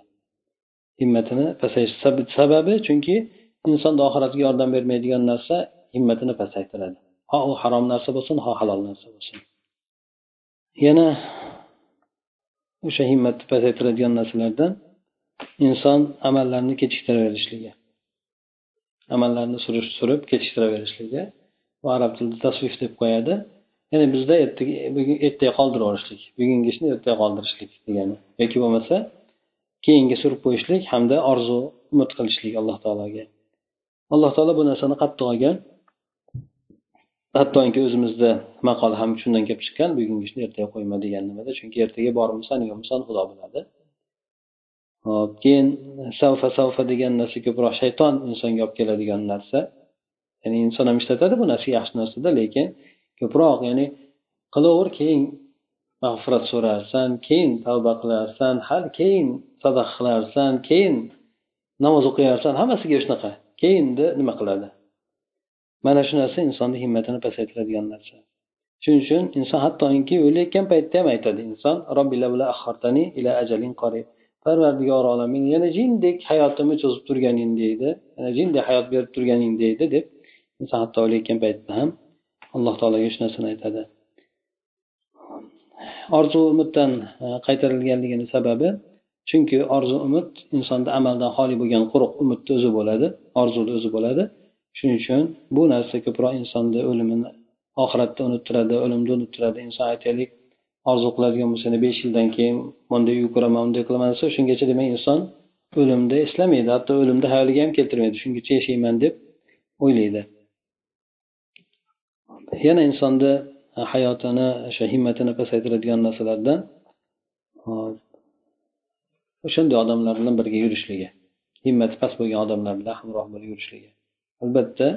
himmatini pasayish sababi chunki insonni oxiratiga yordam bermaydigan narsa himmatini pasaytiradi. Ho u harom narsa bo'lsin ho halol narsa bo'lsin. Yana o'sha himmatni pasaytiradigan narsalardan inson amallarni kechiktiraverishligi amallarni surish surib kechiktiraverishligi bu arab tilida tasvif deb qo'yadi. Ya'ni bizda ertaga bugun ertaga qoldirib bugungi ishni ertaga qoldirishlik degani. Yoki bo'lmasa keyinga surib qo'yishlik hamda orzu umid qilishlik alloh taologa. Alloh taolo bu narsani qattiq olgan. Hattoki o'zimizda maqol ham shundan kelib chiqqan bugungi ishni ertaga qo'yma degan nimada. Chunki ertaga bormisan yo'qmisan xudo biladi. Hop keyin savfa savfa degan narsa ko'proq shayton insonga olib keladigan narsa. Ya'ni inson ham ishlatadi bu narsa yaxshi narsada lekin ko'proq ya'ni qilaver keyin mag'firat so'rarsan keyin tavba qilarsan hal keyin sadaqa qilarsan keyin namoz o'qiyarsan hammasiga shunaqa keyinda nima qiladi? Mana shu narsa insonni himmatini pasaytiradigan narsa. Shuning uchun inson hattoki o'layotgan paytda ham aytadi inson parvardigor olamin yana jindek hayotimni cho'zib turganing deydi yana jindek hayot berib turganing deydi deb inson hatto o'layotgan paytda ham alloh taologa shu narsani aytadi. Orzu umiddan e, qaytarilganligini sababi chunki orzu umid insonda amaldan xoli bo'lgan quruq umidni o'zi bo'ladi orzuni o'zi bo'ladi. Shuning uchun bu narsa ko'proq insonni o'limini oxiratda unuttiradi o'limni unuttiradi. Inson aytaylik orzu qiladigan bo'lsa besh yildan keyin bunday uy quraman bunday qilaman desa shungacha demak inson o'limni eslamaydi hatto o'limni hayoliga ham keltirmaydi. Shungacha yashayman deb o'ylaydi. Yana insonni hayotini o'sha himmatini pasaytiradigan narsalardan o'shanday odamlar bilan birga yurishligi himmati past bo'lgan odamlar bilan hamroh bo'lib yurishligi. Albatta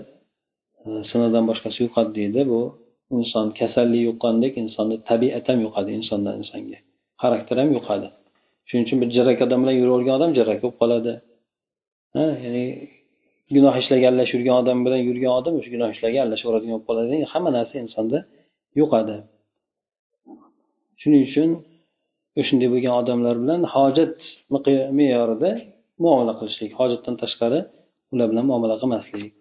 e, sinovdan boshqasi yo'qadi deydi bu. Inson kasallik yuqqandek insonni tabiat ham yuqadi insondan insonga. Xarakter ham yuqadi shuning uchun bir jirak odam bilan yuravergan odam jirak bo'lib qoladi. Ha ya'ni gunoh ishlaga aralashib yurgan odam bilan yurgan odam o'sha gunoh ishlarga aralashaveradigan bo'lib qoladi. Hamma narsa insonda yuqadi shuning uchun o'shanday bo'lgan odamlar bilan hojat me'yorida muomala qilishlik hojatdan tashqari ular bilan muomala qilmaslik.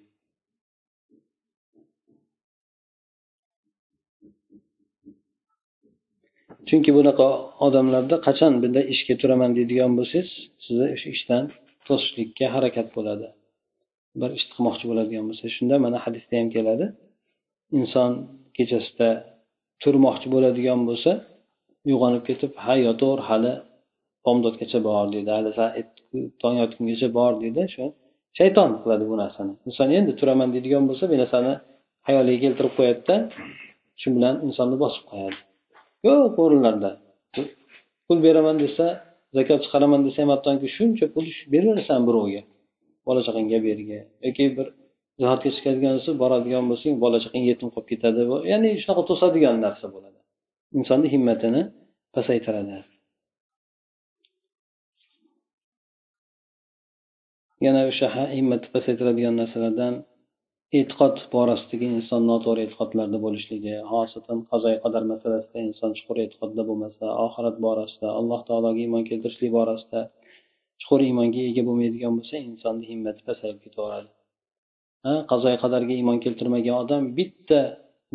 Chunki bunaqa odamlarda qachon bunday ishga turaman deydigan bo'lsangiz sizni o'sha ishdan to'sishlikka harakat bo'ladi. Bir ish qilmoqchi bo'ladigan bo'lsa shunda mana hadisda ham keladi. Inson kechasida turmoqchi bo'ladigan bo'lsa uyg'onib ketib ha yotaver hali bomdodgacha bor deydi hali tong yotgungacha bor deydi. Shu shayton qiladi bu narsani. Inson endi turaman deydigan bo'lsa bu narsani hayoliga keltirib qo'yadida shu bilan insonni bosib qo'yadi. Ko'p o'rinlarda pul beraman desa zakot chiqaraman desa ham hattoki shuncha pul beraverasan birovga. Bola chaqangga bergin yoki bir jihodga chiqadigan bo'lsa boradigan bo'lsang bola chaqang yetim qolib ketadi. Ya'ni shunaqa to'sadigan narsa bo'ladi. Insonni himmatini pasaytiradi. Yana o'sha himmatni pasaytiradigan narsalardan e'tiqod borasidagi inson noto'g'ri e'tiqodlarda bo'lishligi xosatan qazoyi qadar masalasida inson chuqur e'tiqodda bo'lmasa oxirat borasida alloh taologa iymon keltirishlik borasida chuqur iymonga ega bo'lmaydigan bo'lsa insonni himmati pasayib ketaveradi. Qazoyi qadarga iymon keltirmagan odam bitta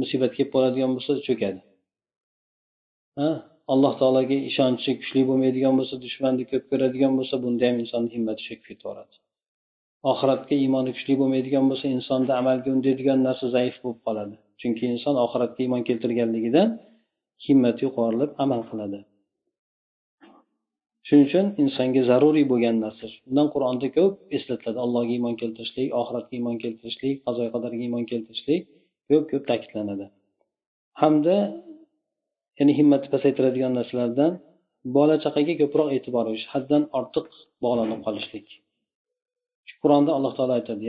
musibat kelib qoladigan bo'lsa cho'kadi. Alloh taologa ishonchi kuchli bo'lmaydigan bo'lsa dushmanni ko'p ko'radigan bo'lsa bunda ham insonni himmati cho'kib ketaveradi. Oxiratga iymoni kuchli bo'lmaydigan bo'lsa insonda amalga undaydigan narsa zaif bo'lib qoladi. Chunki inson oxiratga iymon keltirganligidan himmati yuqorilib amal qiladi. Shuning uchun insonga zaruriy bo'lgan narsa. Undan qur'onda ko'p eslatiladi. Allohga iymon keltirishlik oxiratga iymon keltirishlik qazo qadarga iymon keltirishlik ko'p ko'p ta'kidlanadi. Hamda ya'ni himmatni pasaytiradigan narsalardan bola chaqaga ko'proq e'tibor berish haddan ortiq bog'lanib qolishlik. Qur'onda alloh taolo aytadi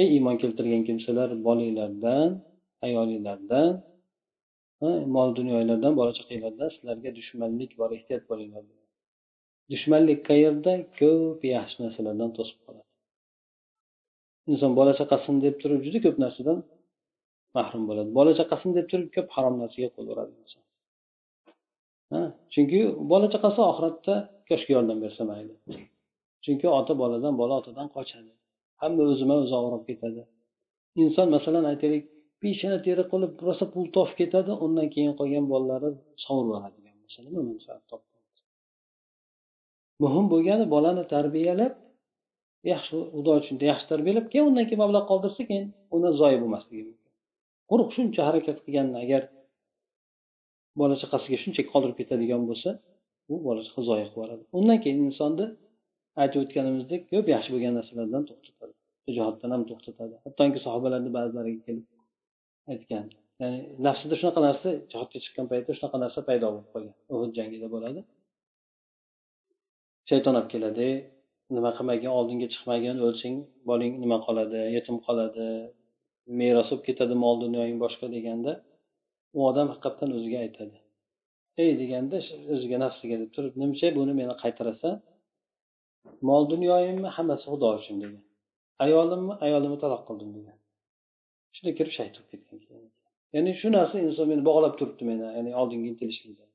ey iymon keltirgan kimsalar bolanglardan ayolinglardan mol dunyolardan bola chaqanglardan sizlarga dushmanlik bor ehtiyot bo'linglar. Dushmanlik qayerda? Ko'p yaxshi narsalardan to'sib qoladi. Inson bola chaqasini deb turib juda ko'p narsadan mahrum bo'ladi. Bola chaqasini deb turib ko'p harom narsaga qo'l uradi inson. Chunki bola chaqasi oxiratda koshki yordam bersa mayli. Chunki ota boladan bola otadan qochadi. Hamma o'zima o'zi og'rib ketadi. Inson masalan aytaylik peshona teri qilib rosa pul topib ketadi undan keyin qolgan bolalari sovurib yuboradigan bo'lsa nima manfaat muhim bo'lgani bolani tarbiyalab yaxshi xudo uchun yaxshi tarbiyalab keyin undan keyin mablag' qoldirsa keyin undan zoyi bo'lmasligi mumkin. Quruq shuncha harakat qilganini agar bola chaqasiga shunchaki qoldirib ketadigan bo'lsa u bola chaqa zoya qilib yuboradi. Undan keyin insonni aytib o'tganimizdek ko'p yaxshi bo'lgan narsalardan to'xtatadi. Jihoddan ham to'xtatadi. Hattoki sahobalarni ba'zilariga kelib aytgan. Ya'ni nafsida shunaqa narsa jihodga chiqqan paytda shunaqa narsa paydo bo'lib qolgan. Uhud jangida bo'ladi. Shayton olib keladi. Nima qilmagin oldinga chiqmagin o'lsang bolang nima qoladi yetim qoladi meros bo'lib ketadi mol dunyoying boshqa deganda u odam haqiqatdan o'ziga aytadi. Ey deganda o'ziga nafsiga deb turib nimcha buni meni qaytarasan? Mol dunyoyimmi hammasi xudo uchun degan ayolimmi ayolimni taloq qildim degan shunda kirib shahid bo'lib ketgan ya'ni shu narsa inson meni bog'lab turibdi meni ya'ni oldinga intilishimga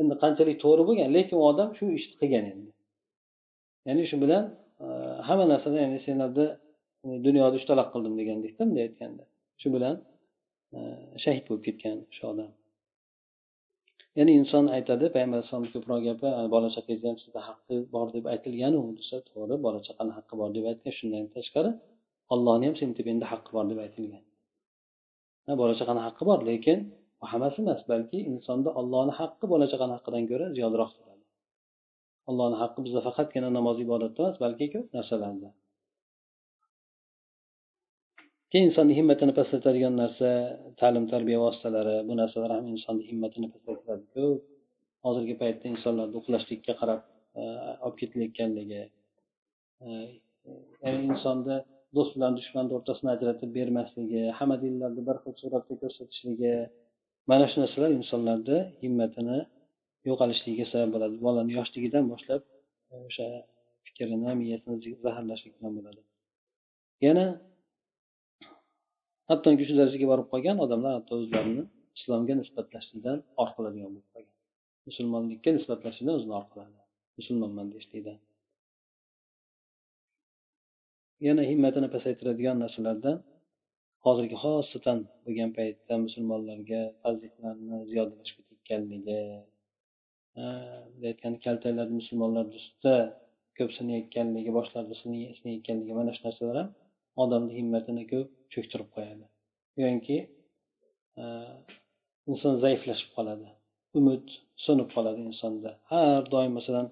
endi qanchalik to'g'ri bo'lgan lekin u odam shu ishni qilgan endi. Ya'ni shu bilan e, hamma narsada ya'ni senlarni e, dunyoda ushtaloq qildim degandekda bunday aytganda. Shu bilan Э, shahid bo'lib ketgan o'sha odam. Ya'ni inson aytadi payg'ambar alayhisalomni ko'proq gapi bola chaqangizni ham sizda haqqi bor deb aytilganu desa to'g'ri bola chaqani haqqi bor deb aytgan shundan tashqari ollohni ham seni tepangda haqqi bor deb aytilgan. Bola chaqani haqqi bor lekin bu hammasi emas balki insonda ollohni haqqi bola chaqani haqqidan ko'ra ziyodroq turadi. Ollohni haqqi bizda faqatgina namoz ibodatda emas balki ko'p narsalarda. Keyin insonni himmatini pastlatadigan narsa ta'lim tarbiya vositalari bu narsalar ham insonni himmatini pastlatadi ko'p hozirgi paytda insonlarni uxlashlikka qarab e, olib ketilayotganligi e, ya'ni insonni do'st bilan dushmanni o'rtasini ajratib bermasligi hamma dinlarni bir xil suratda ko'rsatishligi mana shu narsalar insonlarni himmatini yo'qolishligiga sabab bo'ladi. Bolani yoshligidan boshlab e, o'sha fikrini miyasini zaharlashlik bilan bo'ladi. Yana hattoki shu darajaga borib qolgan odamlar hatto o'zlarini islomga nisbatlashlikdan or qiladigan bo'lib qolgan. Musulmonlikka nisbatlashlikdan o'zini or qiladi. Musulmonman deyishlikdan. Yana himmatini pasaytiradigan narsalardan hozirgi xosatan bo'lgan paytda musulmonlarga farzliklarni ziyodalashib ketganligi aytgan kaltaklar musulmonlarni ustida ko'p sinayotganligi boshlarida sinayotganligi mana shu narsalar ham odamni himmatini ko'p cho'ktirib qo'yadi. Yoki e, inson zaiflashib qoladi. Umid so'nib qoladi insonda. Har doim masalan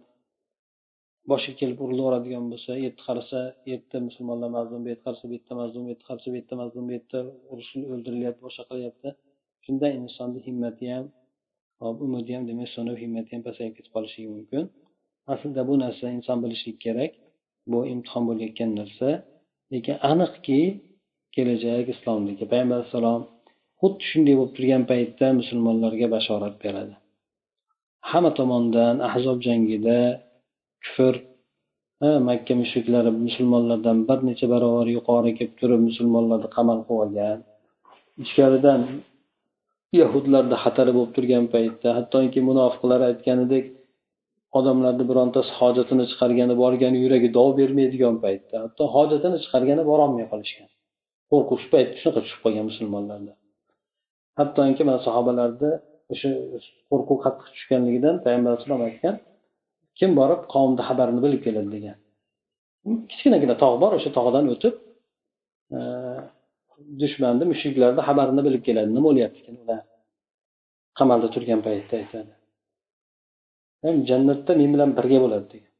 boshiga kelib urilaveradigan bo'lsa yetti yerda qarasa u yerda musulmonlar mazlum bu yerda qarasa bu yerda mazlum bu yerda qarasa bu yerda mazlum bu yerda urushib o'ldirilyapti boshqa qilyapti. Shunda insonni himmati ham umidi ham demak so'nib himmati ham pasayib ketib qolishligi mumkin. Aslida bu narsa inson bilishi kerak. Bu imtihon bo'layotgan narsa. Lekin aniqki kelajak islomniki payg'ambar alayhissalom xuddi shunday bo'lib turgan paytda musulmonlarga bashorat beradi. Hamma tomondan ahzob jangida kufr makka mushriklari musulmonlardan bir necha barobar yuqori kelib turib musulmonlarni qamal qilib olgan. Ichkaridan yahudlarni xatari bo'lib turgan paytda hattoki munofiqlar aytganidek odamlarni birontasi hojatini chiqargani borgani yuragi dov bermaydigan paytda hatto hojatini chiqargani borolmay qolishgan. Qo'rquv shu shunaqa tushib qolgan musulmonlarda. Hattoki mana sahobalarda o'sha qo'rquv qattiq tushganligidan payg'ambar alayhisalom aytgan kim borib qavmni xabarini bilib keladi? degan. Kichkinagina tog' bor o'sha tog'dan o'tib e, dushmanni mushuklarni xabarini bilib keladi. Nima bo'lyapti ekan ular? Qamalda turgan paytda aytadi. Jannatda men bilan birga bo'ladi degan.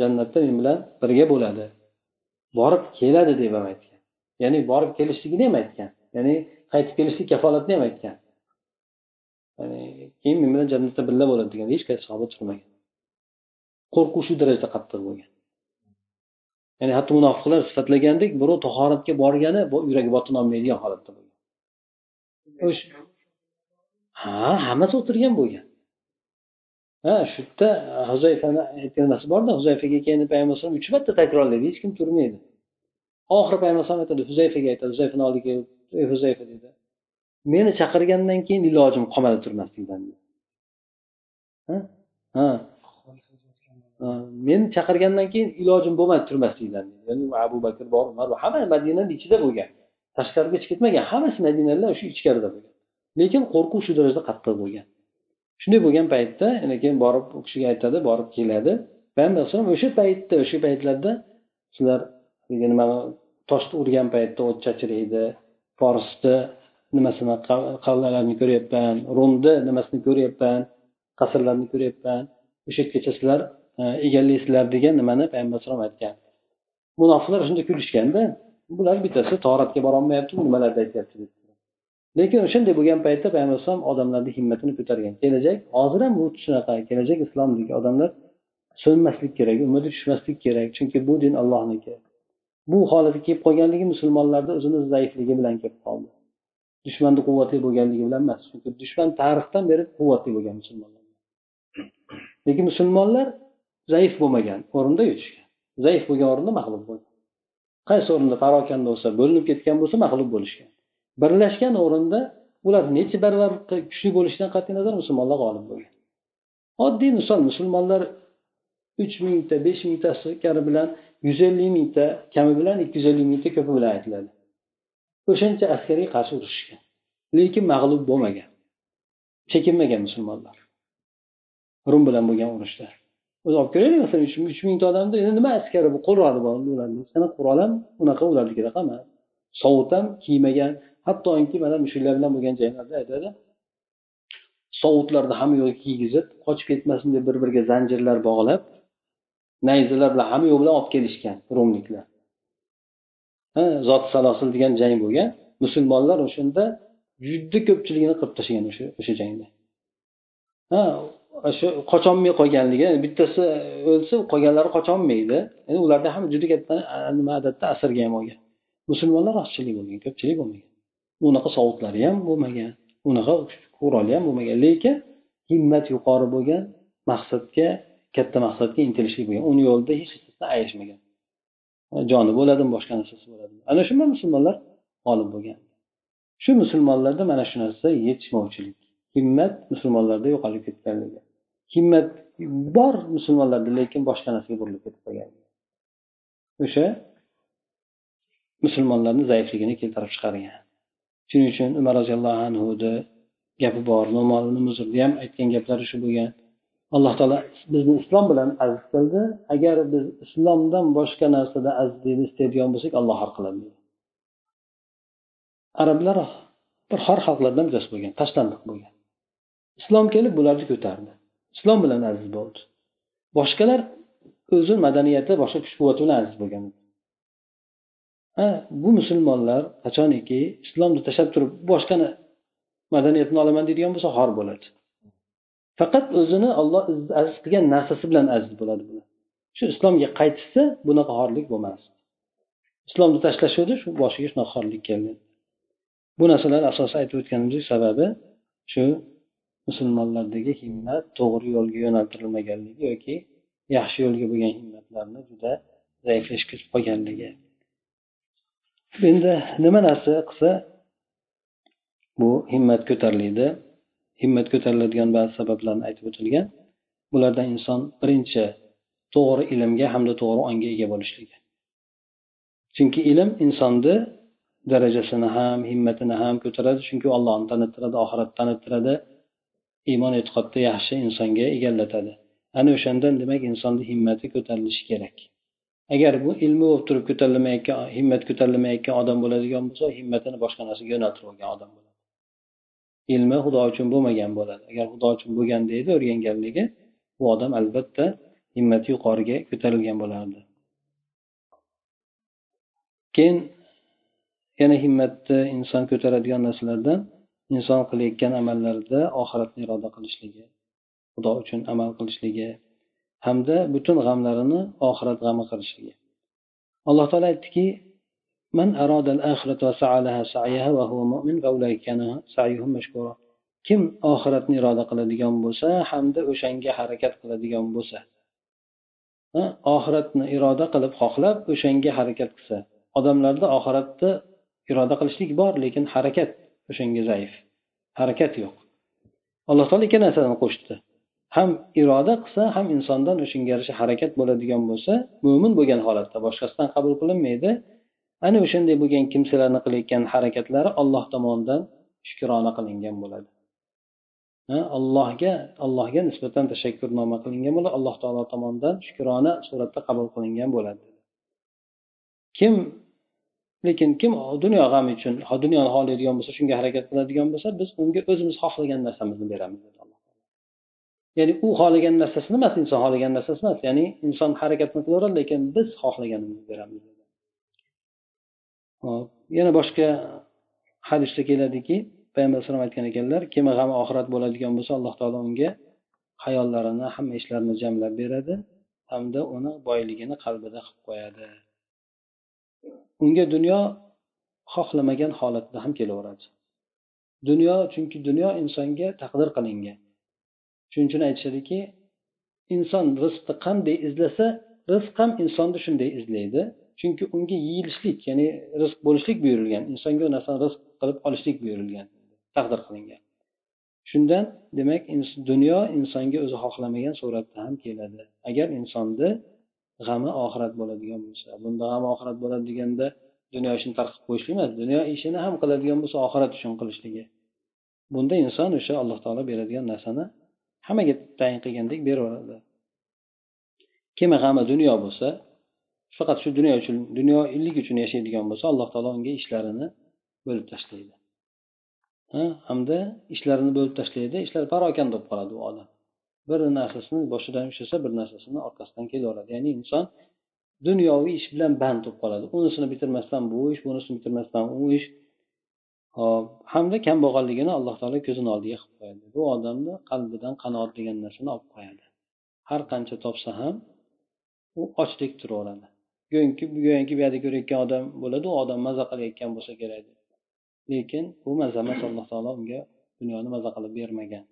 Jannatda men bilan birga bo'ladi. Borib keladi deb ham aytgan. Ya'ni borib kelishligini ham aytgan? Ya'ni qaytib kelishlik kafolatini ham aytgan? Ya'ni keyin men bilan jannatda birga bo'ladi degan hech qaysi sahoba turmagan qo'rquv shu darajada qattiq bo'lgan. Ya'ni hatto munofiqlar sifatlagandek birov tahoratga borgani yuragi botina olmaydigan holatda bo'lgan. Ha hammasi o'tirgan bo'lgan. Ha shu yerda huzayfani aytgan narsa borda huzayfaga keyin payg'ambar alayhisalom uch marta takrorlaydi hech kim turmaydi. Oxiri payg'ambar aytadi huzayfaga aytadi huzayfani oldiga ey huzayfa deydi meni chaqirgandan keyin ilojim qolmadi turmaslikdan ha? Meni chaqirgandan keyin ilojim bo'lmadi turmaslikdan ya'ni abu bakr bor umar hamma madinani ichida bo'lgan. Tashqariga chiqib ketmagan hammasi madinalar shu ichkarida bo'lgan. Lekin qo'rquv shu darajada qattiq bo'lgan. Shunday bo'lgan paytda keyin borib u kishiga aytadi borib keladi. Payg'ambar alayhisalom o'sha paytda o'sha paytlarda sizlar nima toshni urgan paytda o't chachraydi forsni nimasini qal'alarini ko'ryapman. Rumni nimasini ko'ryapman. Qasrlarni ko'ryapman. O'sha yergacha sizlar e, egallaysizlar degan nimani payg'ambar alayhisalom aytgan. Munofiqlar shunda kulishganda bular bittasi toratga borolmayapti nimalarni aytyapti. Lekin o'shanday bo'lgan paytda payg'ambar alayhisalom odamlarni himmatini ko'targan. Kelajak hozir ham bu shunaqa. Kelajak islomdagi odamlar so'nmaslik kerak umidi tushmaslik kerak. Chunki bu din allohniki. Bu holatga kelib qolganligi musulmonlarni o'zini zaifligi bilan kelib qoldi. Dushmanni quvvatli bo'lganligi bilan emas chunki dushman tarixdan beri quvvatli bo'lgan musulmonlar. Lekin musulmonlar zaif bo'lmagan o'rinda yurishgan zaif bo'lgan o'rinda mag'lub bo'lgan. Qaysi o'rinda parokanda bo'lsa bo'linib ketgan bo'lsa mag'lub bo'lishgan. Birlashgan o'rinda ular necha barobar kuchli bo'lishidan qat'iy nazar musulmonlar g'olib bo'lgan. Oddiy misol musulmonlar uch mingta besh mingtasi kari bilan yuz ellik mingta kami bilan ikki yuz ellik mingta ko'pi bilan aytiladi. O'shancha askarga qarshi urushishgan. Lekin mag'lub bo'lmagan chekinmagan musulmonlar. Rum bilan bo'lgan urushda o'zi olib ko'raylik masalan uch mingta odamni endi nima askari bu quroli bor ularni sana qurol ham unaqa ularnikidaqa emas sovut ham kiymagan hattoki mana mushuklar bilan bo'lgan janglarda aytadi sovutlarni hamma yoqqa kiygizib qochib ketmasin deb bir biriga zanjirlar bog'lab nayzalar bilan hamma yo'q bilan olib kelishgan rumliklar zot salosil degan jang bo'lgan. Musulmonlar o'shanda juda ko'pchiligini qirib tashlagan o'sha o'sha jangda. Ha shu qocholmay qolganligi bittasi o'lsa qolganlari qocholmaydi endi ularda ham juda katta nima odatda asrga ham olgan. Musulmonlar ozchilik bo'lgan ko'pchilik bo'lmagan. Unaqa sovutlari ham bo'lmagan unaqa quroli ham bo'lmagan. Lekin himmat yuqori bo'lgan maqsadga katta maqsadga intilishlik bo'lgan. Uni yo'lida hech narsadan ayashmagan joni bo'ladimi boshqa narsasi bo'ladimi? Ana shunda musulmonlar g'olib bo'lgan. Shu musulmonlarda mana shu narsa yetishmovchilik. Himmat musulmonlarda yo'qolib ketganligi himmat bor musulmonlarda lekin boshqa narsaga burilib ketib qolgan. O'sha musulmonlarni zaifligini keltirib chiqargan. Shuning uchun umar roziyallohu anhuni gapi bor. Nomolni muzrni ham aytgan gaplari shu bo'lgan. Alloh taolo bizni islom bilan aziz qildi. Agar biz islomdan boshqa narsada azizlikni istaydigan bo'lsak alloh har qiladi. Arablar bir xor xalqlardan bittasi bo'lgan tashlandiq bo'lgan. Islom kelib bularni ko'tardi. Islom bilan aziz bo'ldi. Boshqalar o'zi madaniyati boshqa kuch quvvati bilan aziz bo'lgan. Ha bu musulmonlar qachoniki islomni tashlab turib boshqani madaniyatni olaman deydigan bo'lsa xor bo'ladi. Faqat o'zini olloh aziz qilgan narsasi bilan aziz bo'ladi shu islomga qaytishsa bunaqa xorlik bo'lmas. Islomni tashlashuvdi shu boshiga shunaqa xorlik keldi. Bu narsalar asosan aytib o'tganimizdek sababi shu musulmonlardagi himmat to'g'ri yo'lga yo'naltirilmaganligi yoki yaxshi yo'lga bo'lgan himmatlarni juda zaiflashib ketib qolganligi endi nima narsa qilsa bu himmat ko'tariladi himmat ko'tariladigan ba'zi sabablarni aytib o'tilgan. Bulardan inson birinchi to'g'ri ilmga hamda to'g'ri ongga ega bo'lishligi. Chunki ilm insonni darajasini ham himmatini ham ko'taradi chunki allohni tanittiradi oxiratni tanittiradi iymon e'tiqodda yaxshi insonga egallatadi. Ana o'shandan demak insonni himmati ko'tarilishi kerak. Agar bu ilmi bo'lib turib ko'tarilmayotgan himmat ko'tarilmayotgan odam bo'ladigan bo'lsa himmatini boshqa narsaga yo'naltirib olgan odam bo'ladi. Ilmi xudo uchun bo'lmagan bo'ladi. Agar xudo uchun bo'lganda edi o'rganganligi bu odam albatta himmati yuqoriga ko'tarilgan bo'lardi. Keyin yana himmatni inson ko'taradigan narsalardan inson qilayotgan amallarida oxiratni iroda qilishligi xudo uchun amal qilishligi hamda butun g'amlarini oxirat g'ami qilishligi. Alloh taolo aytdiki من أراد الآخرة وسعى لها سعيها وهو مؤمن فأولئك كان سعيهم مشكورا kim oxiratni iroda qiladigan bo'lsa hamda o'shanga harakat qiladigan bo'lsa oxiratni iroda qilib xohlab o'shanga harakat qilsa odamlarda oxiratni iroda qilishlik bor lekin harakat o'shanga zaif harakat yo'q alloh taolo ikki narsani qo'shdi ham iroda qilsa ham insondan o'shanga yarasha harakat bo'ladigan bo'lsa mo'min bo'lgan holatda boshqasidan qabul qilinmaydi Ana o'shanday bo'lgan kimsalarni qilayotgan harakatlari alloh tomonidan shukrona qilingan bo'ladi. Allohga allohga nisbatan tashakkurnoma qilingan bo'ladi alloh taolo tomonidan shukrona suratda qabul qilingan bo'ladi. Kim lekin kim dunyo g'ami uchun dunyoni xohlaydigan bo'lsa shunga harakat qiladigan bo'lsa biz unga o'zimiz xohlagan narsamizni beramiz ya'ni u xohlagan narsasini emas inson xohlagan narsasi emas ya'ni inson harakatni qilaveradi lekin biz xohlaganimizni beramiz hop. Yana boshqa hadisda keladiki payg'ambar alayhisalom aytgan ekanlar kim g'ami oxirat bo'ladigan bo'lsa alloh taolo unga hayollarini hamma ishlarini jamlab beradi hamda uni boyligini qalbida qilib qo'yadi. Unga dunyo xohlamagan holatda ham kelaveradi. Dunyo chunki dunyo insonga taqdir qilingan. Shuning uchun aytishadiki inson rizqni qanday izlasa rizq ham insonni shunday izlaydi. Chunki unga yeyilishlik ya'ni rizq bo'lishlik buyurilgan. Insonga u narsani rizq qilib olishlik buyurilgan taqdir qilingan. Shundan demak dunyo insonga o'zi xohlamagan suratda ham keladi. Agar insonni g'ami oxirat bo'ladigan bo'lsa bunda g'am oxirat bo'ladi deganda dunyo ishini tark qilib qo'yishlik emas dunyo ishini ham qiladigan bo'lsa oxirat uchun qilishligi. Bunda inson o'sha alloh taolo beradigan narsani hammaga tayin qilgandek beraveradi. Kim g'ami dunyo bo'lsa faqat shu dunyo uchun dunyolik uchun yashaydigan bo'lsa alloh taolo unga ishlarini bo'lib tashlaydi. Ha? Hamda ishlarini bo'lib tashlaydi ishlar parokanda bo'lib qoladi u odam. Bir narsasini boshidan ushlasa bir narsasini orqasidan kelaveradi ya'ni inson dunyoviy ish bilan band bo'lib qoladi. Unisini bitirmasdan bu ish bunisini bitirmasdan u ish. Hop hamda kambag'alligini alloh taolo ko'zini oldiga qilib qo'yadi. Bu odamni qalbidan qanoat degan narsani olib qo'yadi. Har qancha topsa ham u ochdek turaveradi. Go'yoki go'yoki bu yerda ko'rayotgan odam bo'ladi u odam maza qilayotgan bo'lsa kerak lekin bu maza emas alloh taolo unga dunyoni maza qilib bermagan.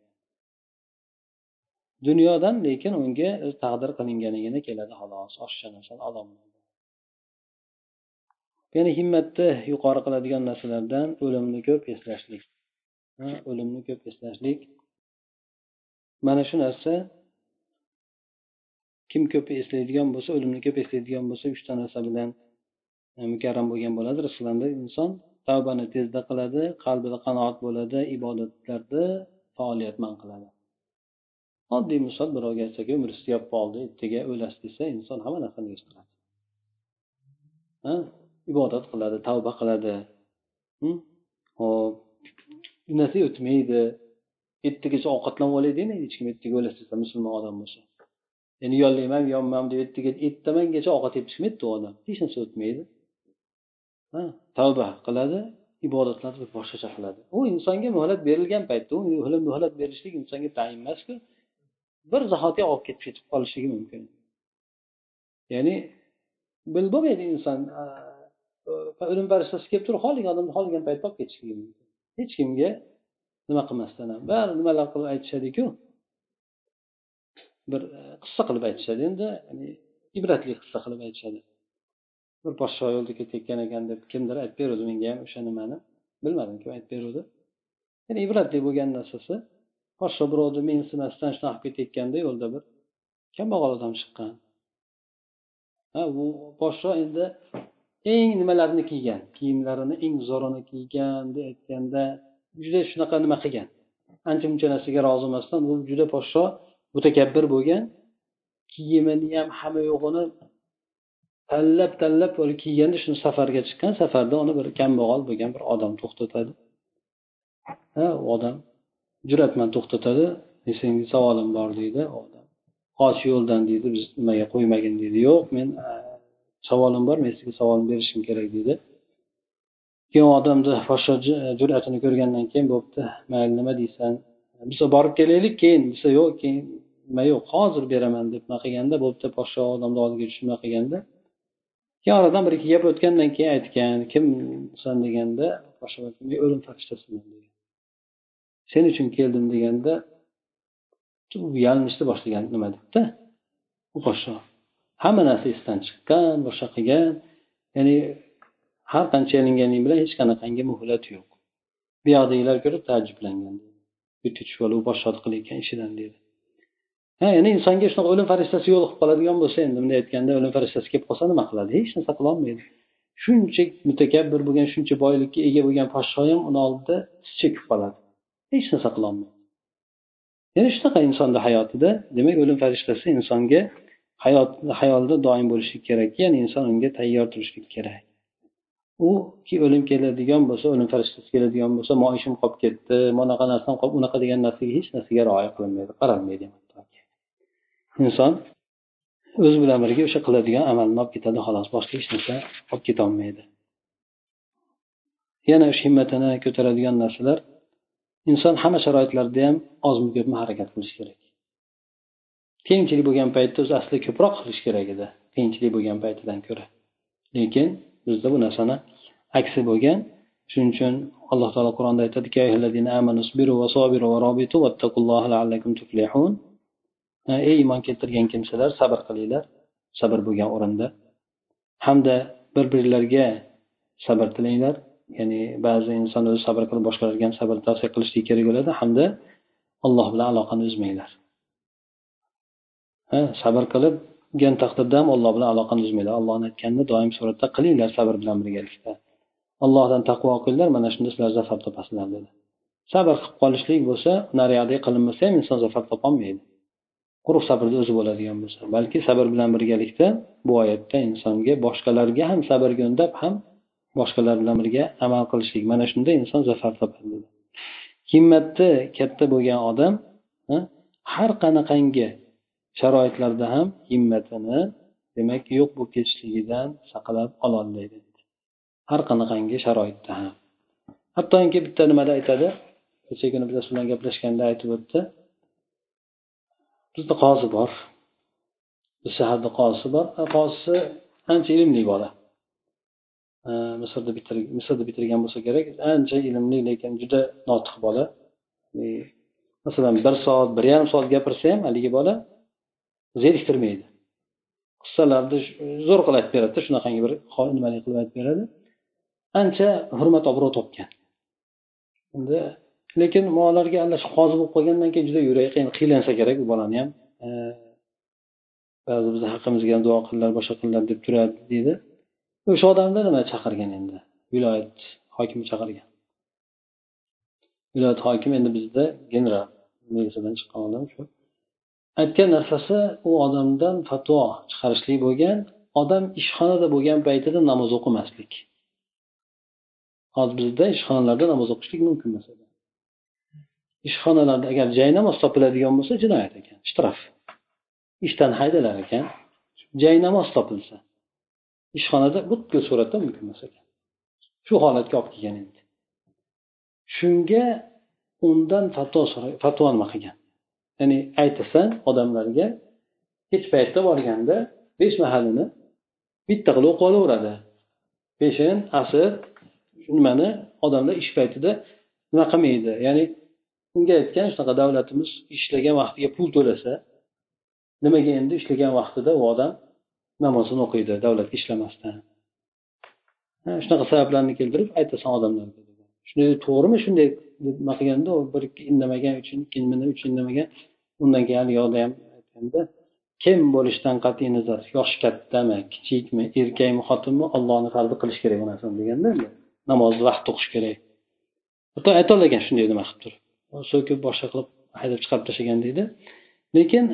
Dunyodan lekin unga taqdir qilinganigina keladi xolos oshiqcha narsani ololmaydi yana himmatni yuqori qiladigan narsalardan o'limni ko'p eslashlik. O'limni ko'p eslashlik. Mana shu narsa kim ko'p eslaydigan bo'lsa o'limni ko'p eslaydigan bo'lsa uchta narsa bilan e, mukarram bo'lgan bo'ladi. Rasulullohda inson tavbani tezda qiladi qalbida qanoat bo'ladi ibodatlarda faoliyatmand qiladi. Oddiy misol birovga aytsak umr tugab qoldi ertaga o'lasiz desa inson hamma narsani yuz qiladi ibodat qiladi tavba qiladi. Hop narsa o'tmaydi ertagacha ovqatlanib olay demaydi hech kim ertaga o'lasiz desa musulmon odam bo'lsa endi yollayman yonman deb ertaga ertamangacha ovqat yeb chiqmaydi u odam. Hech narsa o'tmaydi. Tavba qiladi ibodatlarni boshqacha qiladi. U insonga muhlat berilgan paytda u muhlat berishlik insonga tayin emasku. Bir zahotiga olib ketib ketib qolishligi mumkin. Ya'ni bilib bo'lmaydi inson o'lim farishtasi kelib turib xohlagan odamni xohlagan paytda olib ketishligi mumkin. Hech kimga nima qilmasdan ham. Bari nimalar qilib aytishadiku? Bir e, qissa qilib aytishadi. Endi ibratli qissa qilib aytishadi. Bir podsho yo'lda ketayotgan ekan deb kimdir aytib beruvdi. Menga ham o'sha nimani bilmadim kim aytib beruvdi. Ya'ni ibratli bo'lgan narsasi podsho birovni mensimasdan shunaqa qilib ketayotganda yo'lda bir kambag'al odam chiqqan. Ha u podsho endi eng nimalarni kiygan kiyimlarini eng zo'rini kiygan deb aytganda juda shunaqa nima qilgan. Ancha muncha narsaga rozi emasdan u juda podsho mutakabbir bo'lgan kiyimini ham hamma yo'g'ini tanlab tanlab kiyganda shuni safarga chiqqan safarda uni bir kambag'al bo'lgan bir odam to'xtatadi. Ha u odam jur'atman to'xtatadi. Senga savolim bor deydi odam. Qoch yo'ldan deydi biz nimaga qo'ymagin deydi. Yo'q men savolim bor men sizga savol berishim kerak deydi. Keyin odamni boshqa jur'atini ko'rgandan keyin bo'pti. Mayli nima deysan? Biz borib kelaylik keyin desa yo'q keyin nima yo'q hozir beraman deb nima qilganda bo'pti podsho odamni oldiga tushib nima qilganda. Keyin oradan bir ikki gap o'tgandan keyin aytgan kimsan deganda poshsho men o'lim farishtasiman degan. Sen uchun keldim deganda yalinishni boshlagan nima debdi? U podsho hamma narsa esdan chiqqan boshqa qilgan. Ya'ni har qancha yalinganing bilan hech qanaqangi muhlat yo'q. Buyoqdagilar ko'rib taajjublangan. U podshohni qilayotgan ishidan deydi ha ya'ni insonga shunaqa o'lim farishtasi yo'liqib qoladigan bo'lsa endi bunday aytganda o'lim farishtasi kelib qolsa nima qiladi? Hech narsa qilolmaydi shuncha mutakabbir bo'lgan shuncha boylikka ega bo'lgan podsho ham uni oldida tiz chekib qoladi. Hech narsa qilolmaydi yana shunaqa insonni hayotida demak o'lim farishtasi insonga hayot hayolda doim bo'lishlik kerak ya'ni inson unga tayyor turishlik kerak. Uki o'lim keladigan bo'lsa o'lim farishtasi keladigan bo'lsa moyishim qolib ketdi bunaqa narsam qolib unaqa degan narsaga hech narsaga rioya qilinmaydi qaralmaydi. Inson o'zi bilan birga o'sha qiladigan amalini olib ketadi xolos boshqa hech narsa olib ketolmaydi. Yana o'sha himmatini ko'taradigan narsalar inson hamma sharoitlarda ham ozmi ko'pmi harakat qilishi kerak. Qiyinchilik bo'lgan paytda o'zi aslida ko'proq qilish kerak edi qiyinchilik bo'lgan paytidan ko'ra. Lekin bizda bu narsani aksi bo'lgan. Shuning uchun alloh taolo qur'onda aytadiki ey iymon keltirgan kimsalar sabr qilinglar. Sabr bo'lgan o'rinda. Hamda bir birlariga sabr tilanglar. Ya'ni ba'zi inson o'zi sabr qilib boshqalarga ham sabr tavsiya qilishlik kerak bo'ladi. Hamda alloh bilan aloqani uzmanglar. Sabr qilib qilibgan taqdirda ham alloh bilan aloqani uzmanglar allohni aytganini doim suratda qilinglar sabr bilan birgalikda allohdan taqvo qilinglar mana shunda sizlar zafar topasizlar dedi. Sabr qilib qolishlik bo'lsa nariyog'dek qilinmasa ham inson zafar topolmaydi. Quruq sabrni o'zi bo'ladigan bo'lsa balki sabr bilan birgalikda bu oyatda insonga boshqalarga ham sabrga undab ham boshqalar bilan birga amal qilishlik. Mana shunda inson zafar topadi dedi. Himmati katta bo'lgan odam har qanaqangi sharoitlarda ham himmatini demak yo'q bo'lib ketishligidan saqlab ololmaydi. Har qanaqangi sharoitda ham. Hattoki bitta nimada aytadi. Kecha kuni biz bilan gaplashganda aytib o'tdi. Bizda qozi bor. Biz shaharda qozisi bor. Qozisi ancha ilmli bola. Misrda misrda bitirgan bo'lsa kerak ancha ilmli lekin juda notiq bola. Masalan bir soat bir yarim soat gapirsa ham haligi bola zeriktirmaydi. Qissalarni zo'r qilib aytib beradida shunaqangi bir nimalik qilib aytib beradi ancha hurmat obro' topgan. Endi lekin molarga aralashib qozi bo'lib qolgandan keyin juda yuragi qiynalsa kerak u bolani ham. Ba'zi bizni haqqimizga ham duo qilinglar boshqa qilinglar deb turadi deydi. O'sha odamni nima chaqirgan endi? Viloyat hokimi chaqirgan. Viloyat hokimi endi bizda general. Chiqqan odam shu. Aytgan narsasi u odamdan fatvo chiqarishlik bo'lgan odam ishxonada bo'lgan paytida namoz o'qimaslik. Hozir bizda ishxonalarda namoz o'qishlik mumkin emas ishxonalarda agar jay namoz topiladigan bo'lsa jinoyat ekan shtraf ishdan haydalar ekan jay namoz topilsa ishxonada butkul suratda mumkin emas ekan shu holatga olib kelgan endi. Shunga undan fatvo fatvo nima qilgan? Ya'ni aytasan odamlarga kech paytda borganda besh mahalini bitta qilib o'qib olaveradi. Peshin asr nimani? Odamlar ish paytida nima qilmaydi? Ya'ni unga aytgan shunaqa davlatimiz ishlagan vaqtiga pul to'lasa nimaga endi ishlagan vaqtida u odam namozini o'qiydi davlatga ishlamasdan? Shunaqa sabablarni keltirib aytasan odamlarga. Shunday to'g'rimi? Shunday nima qilganda u bir ikki indamagan ikkinchi uch indamagan undan keyin haligi yoqda ham aytganda kim bo'lishidan qat'iy nazar yoshi kattami kichikmi erkakmi xotinmi ollohni farzi qilish kerak bu narsani deganda namozni vaqtida o'qish kerak hatto aytolgan shunday nima qilib turib so'kib boshqa qilib haydab chiqarib tashlagan deydi lekin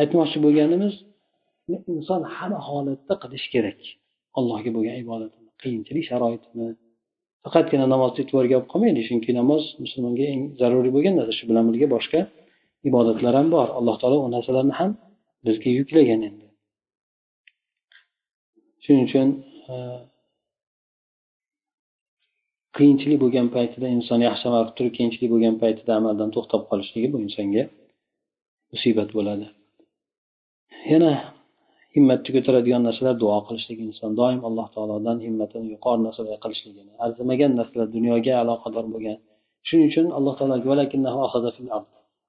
aytmoqchi bo'lganimiz inson hamma holatda qilish kerak allohga bo'lgan ibodatini qiyinchilik sharoitini faqatgina namozni e'tiborga olib qolmaydi. Chunki namoz musulmonga eng zaruriy bo'lgan narsa. Shu bilan birga boshqa ibodatlar ham bor. Alloh taolo u narsalarni ham bizga yuklagan endi. Shuning uchun e, qiyinchilik bo'lgan paytida inson yaxshi amal qilib turib qiyinchilik bo'lgan paytida amaldan to'xtab qolishligi bu insonga musibat bo'ladi. Yana himmatni ko'taradigan narsalar duo qilishlik inson. Doim alloh taolodan himmatini yuqori narsalar qilishligini arzimagan narsalar dunyoga aloqador bo'lgan. Shuning uchun alloh taolo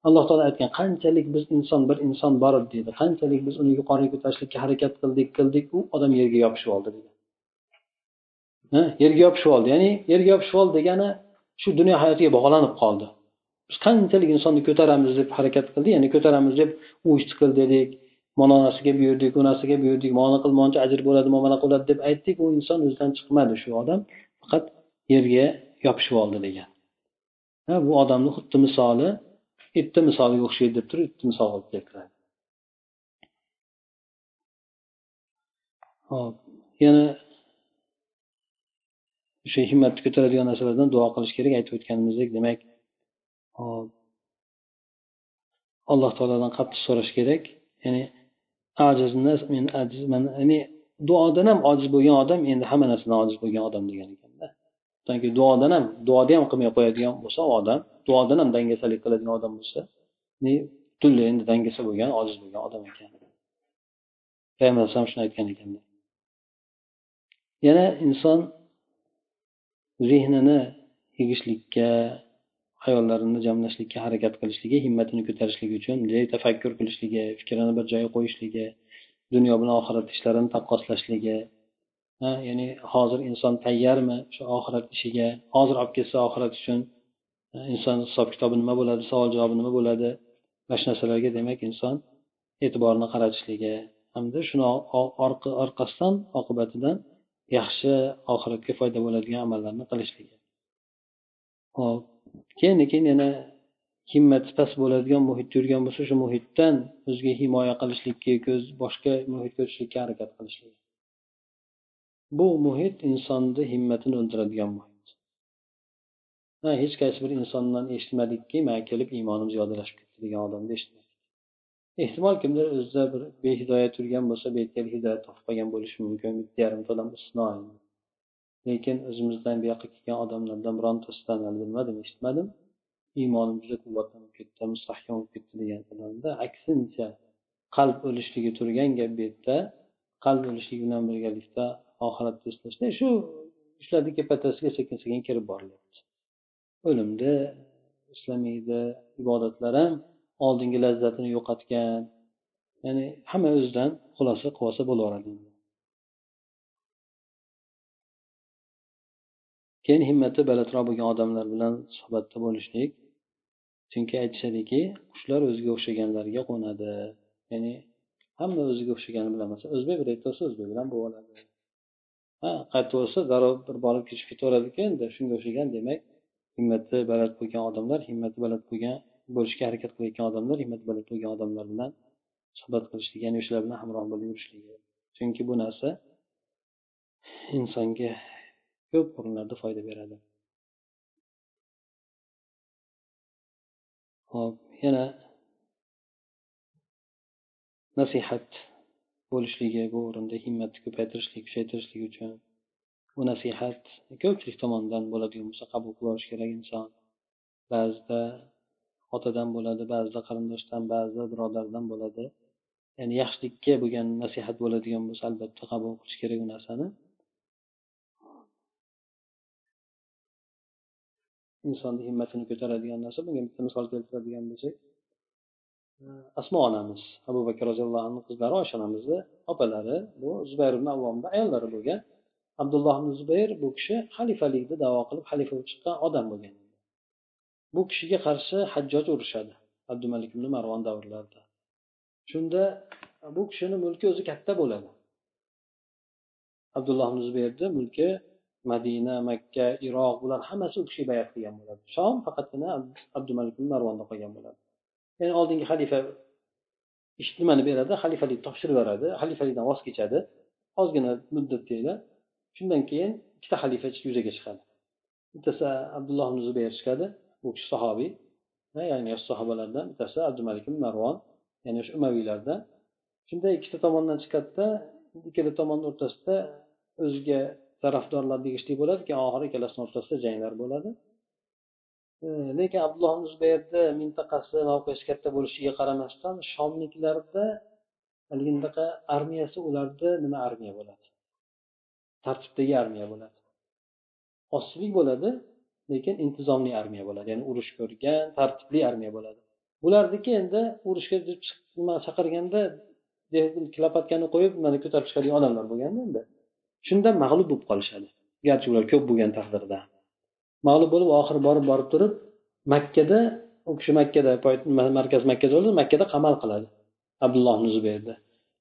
alloh taolo aytgan qanchalik biz inson bir inson bor deydi qanchalik biz uni yuqoriga ko'tarishlikka harakat qildik qildik? U odam yerga yopishib oldi dedi. Yerga yopishib oldi. Ya'ni yerga yopishib oldi degani shu dunyo hayotiga bog'lanib qoldi. Biz qanchalik insonni ko'taramiz deb harakat qildik ya'ni ko'taramiz deb u ishni qil dedik. Mana narsaga buyurdik u narsaga buyurdik mana qil mancha ajr bo'ladi mana qiladi deb aytdik u inson o'zidan chiqmadi shu odam faqat yerga yopishib oldi degan. Bu odamni xuddi misoli itni misoliga o'xshaydi deb turib itni misol olib keltiradi. Hop yana o'sha himmatni ko'taradigan narsalardan duo qilish kerak aytib o'tganimizdek demak hop alloh taolodan qattiq so'rash kerak ya'ni ya'ni duodan ham ojiz bo'lgan odam endi hamma narsadan ojiz bo'lgan odam degan ekanda. Chunki duodan ham duoni ham qilmay qo'yadigan bo'lsa odam duodan ham dangasalik qiladigan odam bo'lsa butunlay endi dangasa bo'lgan ojiz bo'lgan odam ekan. Payg'ambar alayhisalom shuni aytgan ekan yana inson zehnini yig'ishlikka ayollarini jamlashlikka harakat qilishligi himmatini ko'tarishligi uchun tafakkur qilishligi fikrini bir joyga qo'yishligi dunyo bilan oxirat ishlarini taqqoslashligi ya'ni hozir inson tayyormi shu oxirat ishiga? Hozir olib ketsa oxirat uchun inson hisob kitobi nima bo'ladi savol javobi nima bo'ladi? Mana shu narsalarga demak inson e'tiborini qaratishligi hamda shuni orqasidan oqibatidan yaxshi oxiratga foyda bo'ladigan amallarni qilishligi. Hop. Keyin keyin yana himmati past bo'ladigan muhitda yurgan bo'lsa shu muhitdan o'ziga himoya qilishlikka ko'z boshqa muhitga o'tishlikka harakat qilishlik. Bu muhit insonni himmatini o'ldiradigan muhit. Ha hech qaysi bir insondan eshitmadikki man kelib iymonim ziyodalashib ketdi degan odamni eshitmadik. Ehtimol kimdir o'zida bir behidoyat yurgan bo'lsa bu hidoyat topib qolgan bo'lishi mumkin bitta yarimta odam istisno lekin o'zimizdan bu yoqqa kelgan odamlardan birontasidan bilmadim eshitmadim. Iymonim juda quvvatlanib ketdi mustahkam bo'lib ketdi degan odamda. Aksincha qalb o'lishligi turgan gap bu yerda. Qalb o'lishligi bilan birgalikda oxiratni eslashda shu ishlarni kepatasiga sekin sekin kirib borilyapti. O'limni eslamaydi ibodatlar ham oldingi lazzatini yo'qotgan. Ya'ni hamma o'zidan xulosa qilib olsa bo'laveradi. Keyin himmati balandroq bo'lgan odamlar bilan suhbatda bo'lishlik. Chunki aytishadiki qushlar o'ziga o'xshaganlarga qo'nadi. Ya'ni hamma o'ziga o'xshagani bilan masalan o'zbek bir yerda bo'lsa o'zbek bilan bo'lib oladi. Ha qayerda bo'lsa darrov bir borib kechib ketaveradiku endi shunga o'xshagan demak himmati baland bo'lgan odamlar himmati baland bo'lgan bo'lishga harakat qilayotgan odamlar himmati baland bo'lgan odamlar bilan suhbat qilishlik ya'ni o'shalar bilan hamroh bo'lib yurishligi. Chunki bu narsa insonga ko'p o'rinlarda foyda beradi. Hop yana nasihat bo'lishligi bu o'rinda himmatni ko'paytirishlik kuchaytirishlik uchun bu nasihat ko'pchilik tomonidan bo'ladigan bo'lsa qabul qilib kerak inson. Ba'zida otadan bo'ladi ba'zida qarindoshdan ba'zida birodardan bo'ladi. Ya'ni yaxshilikka bo'lgan nasihat bo'ladigan bo'lsa albatta qabul qilish kerak u narsani. Insonni himmatini ko'taradigan narsa bunga bitta misol keltiradigan bo'lsak e, asmo onamiz abu bakr roziyallohu anhu qizlari oysha onamizni opalari bu zubayr ibn avvomni ayollari bo'lgan. Abdulloh ibn zubayr bu kishi xalifalikni davo qilib xalifa bo'lib chiqqan odam bo'lgan. Bu kishiga qarshi hajjoj urushadi abdumalik ibn marvon davrlarida. Shunda e, bu kishini mulki o'zi katta bo'ladi. Abdulloh ibn zubayrni mulki madina makka iroq bular hammasi u kishi bayat qilgan bo'ladi. Shom faqatgina abdumalik marvonda qolgan bo'ladi. Ya'ni oldingi xalifa nimani beradi? Xalifalik topshirib yuboradi xalifalikdan voz kechadi. Ozgina muddatda shundan keyin ikkita xalifa yuzaga chiqadi. Bittasi abdulloh ibn zubayr chiqadi bu kishi sahobiy. Ya'ni yosh sahobalardan bittasi abdumalik marvon ya'ni o'sha umaviylardan. Shunda ikkita tomondan chiqadida ikkala tomonni o'rtasida o'ziga tarafdorlar tegishli bo'ladi keyin oxiri ikkalasini o'rtasida janglar bo'ladi. E, lekin abdulloh zubayrni mintaqasi mavqesi katta bo'lishiga qaramasdan shomliklarda haligi armiyasi ularni nima armiya bo'ladi? Tartibdagi armiya bo'ladi. Ozchilik bo'ladi lekin intizomli armiya bo'ladi. Ya'ni urush ko'rgan tartibli armiya bo'ladi. Bularniki endi urushga chaqirganda lopatkani qo'yib mana ko'tarib chiqadigan odamlar bo'lganda endi shunda mag'lub bo'lib qolishadi. Garchi ular ko'p bo'lgan taqdirda. Mag'lub bo'lib oxiri borib borib turib makkada u kishi makkada markaz makkada bo'ladi makkada qamal qiladi. Abdulloh zubayrni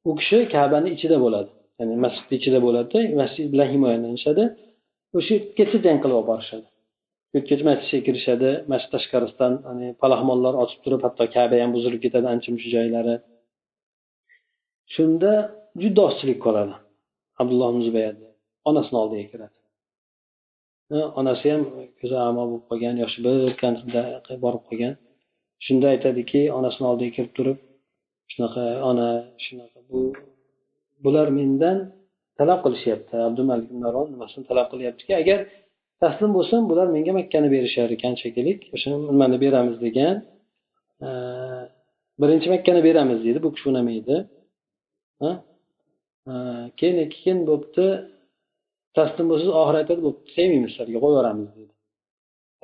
u kishi kabani ichida bo'ladi. Ya'ni masjidni ichida bo'ladi. Masjid bilan himoyalanishadi. O'sha yergacha jang qilib olib borishadi. Yergacha masjidga kirishadi. Masjid tashqarisidan palaxmonlar ochib turib hatto kaba ham buzilib ketadi ancha muncha joylari. Shunda juda ozchilik qoladi. Abdulloh zubayrni onasini oldiga kiradi onasi ham ko'zi amo bo'lib qolgan yoshi bir borib qolgan. Shunda aytadiki onasini oldiga kirib turib shunaqa ona shunaqa bu bular mendan talab qilishyapti. Abdumalik nimasini talab qilyaptiki agar taslim bo'lsam bular menga makkani berishar ekan shekilli o'sha nimani beramiz degan birinchi makkani beramiz deydi bu kishi unamaydi keyin keyin bo'pti taslim bo'lsangiz oxiri aytadi bo'pti sevmaymiz sizlarga qo'yib yuboramiz deydi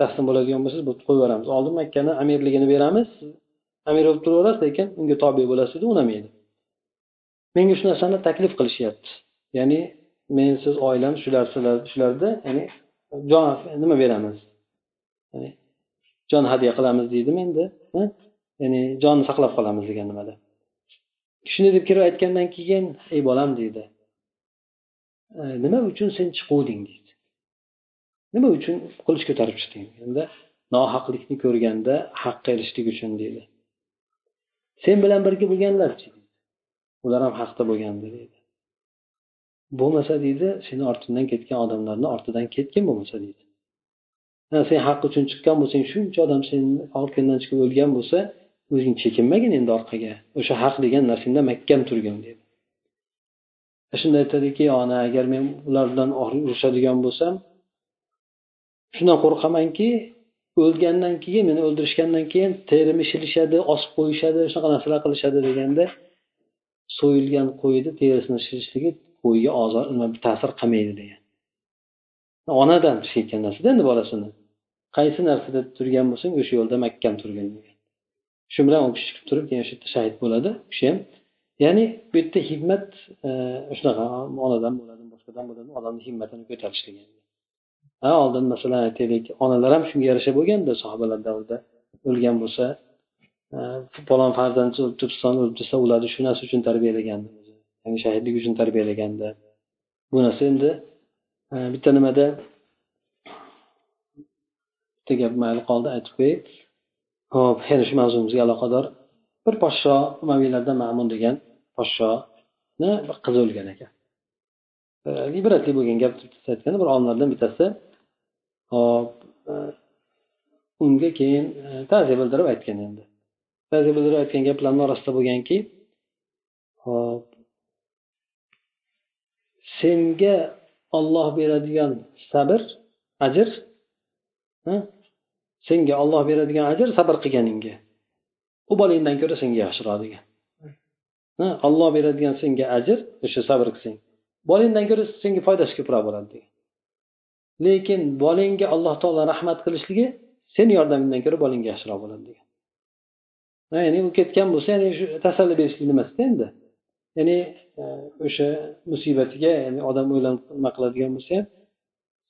taslim bo'ladigan bo'lsangiz bo'pti qo'yib yuboramiz oldin makkani amirligini beramiz. Amir bo'lib turaverasiz lekin unga tobe bo'lasiz dedi unamaydi. Menga shu narsani taklif qilishyapti. Ya'ni men siz oilam shular sizlar shularda ya'ni jon nima beramiz? Ya'ni jon hadya qilamiz deydimi endi ya'ni jonni saqlab qolamiz degan nimada. Shunday deb kirib aytgandan keyin ey bolam deydi. Nima uchun sen chiquvding? deydi. Nima uchun qilich ko'tarib chiqding? Endi nohaqlikni ko'rganda haqqa erishishlik uchun deydi. Sen bilan birga bo'lganlarchi ular ham haqda bo'lgandi deydi. Bo'lmasa deydi seni ortingdan ketgan odamlarni ortidan ketgin bo'lmasa deydi. Sen haq uchun chiqqan bo'lsang shuncha odam seni orqangdan chiqib o'lgan bo'lsa o'zing chekinmagin endi orqaga. O'sha haq degan narsangda mahkam turgin dedi shunda aytadiki ona agar men ulardan urushadigan bo'lsam shundan qo'rqamanki o'lgandan keyin meni o'ldirishgandan keyin terim shilishadi osib qo'yishadi shunaqa narsalar qilishadi deganda so'yilgan qo'yni terisini shilishligi qo'yga ozor ta'sir qilmaydi degan. Onadan tushayotgan narsada endi bolasini. Qaysi narsada turgan bo'lsang o'sha yo'lda mahkam turgin degan. Shu bilan u kishi chiqib turib keyin o'sha yerda shahid bo'ladi u kishi ham. Ya'ni bu yerda himmat e, shunaqa onadan bo'ladi boshqadan bo'ladi odamni himmatini ko'tarishligi ha oldin masalan aytaylik onalar ham shunga yarasha bo'lganda sahobalar davrida o'lgan bo'lsa e, falon farzand o'lib turibsan o'lib tursa ularni shu narsa uchun tarbiyalagandi ya'ni shahidlik uchun tarbiyalaganda. Bu narsa endi e, bitta nimada bitta gap mayli qoldi aytib qo'yay ho'p yana shu mavzumizga aloqador. Bir podsho umaviylardan ma'mun degan podshoni bir qizi o'lgan ekan. E, ibratli bo'lgan gap aytganda bir olimlardan bittasi. Hop e, unga keyin e, ta'ziya bildirib aytgan endi. Ta'ziya bildirib aytgan gaplarni orasida bo'lganki hop senga olloh beradigan sabr ajr senga olloh beradigan ajr sabr qilganingga. U bolangdan ko'ra senga yaxshiroq degan. Olloh beradigan senga ajr o'sha sabr qilsang. Bolangdan ko'ra senga foydasi ko'proq bo'ladi degan. Lekin bolangga alloh taolo rahmat qilishligi seni yordamingdan ko'ra bolangga yaxshiroq bo'ladi degan. Ya'ni u ketgan bo'lsa ya'ni shu tasalli berishlik nimasida endi? Ya'ni e, o'sha musibatiga ya'ni odam o'ylanib nima qiladigan bo'lsa ham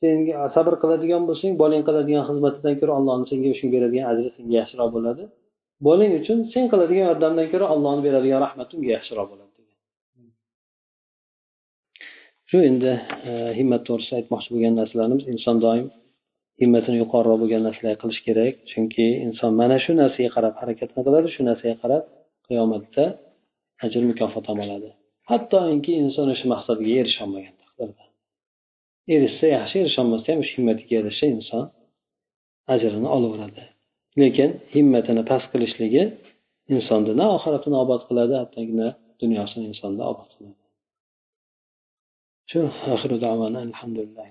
senga sabr qiladigan bo'lsang bolang qiladigan xizmatidan ko'ra allohni senga shunga beradigan ajri senga yaxshiroq bo'ladi. Bolang uchun sen qiladigan yordamdan ko'ra allohni beradigan rahmati unga yaxshiroq bo'ladi shu endi e, himmat to'g'risida aytmoqchi bo'lgan narsalarimiz inson doim himmatini yuqoriroq bo'lgan narsalar qilish kerak. Chunki inson mana shu narsaga qarab harakat qiladi shu narsaga qarab qiyomatda ajr mukofot ham oladi. Hattoki inson o'sha maqsadiga erisholmagan taqdirda. erishsa yaxshi erisholmasa ham o'sha himmatiga yarasha inson ajrini olaveradi lekin himmatini past qilishligi insonni na oxiratini obod qiladi hattoki na dunyosini insonni obod qiladi shu alhamdulillah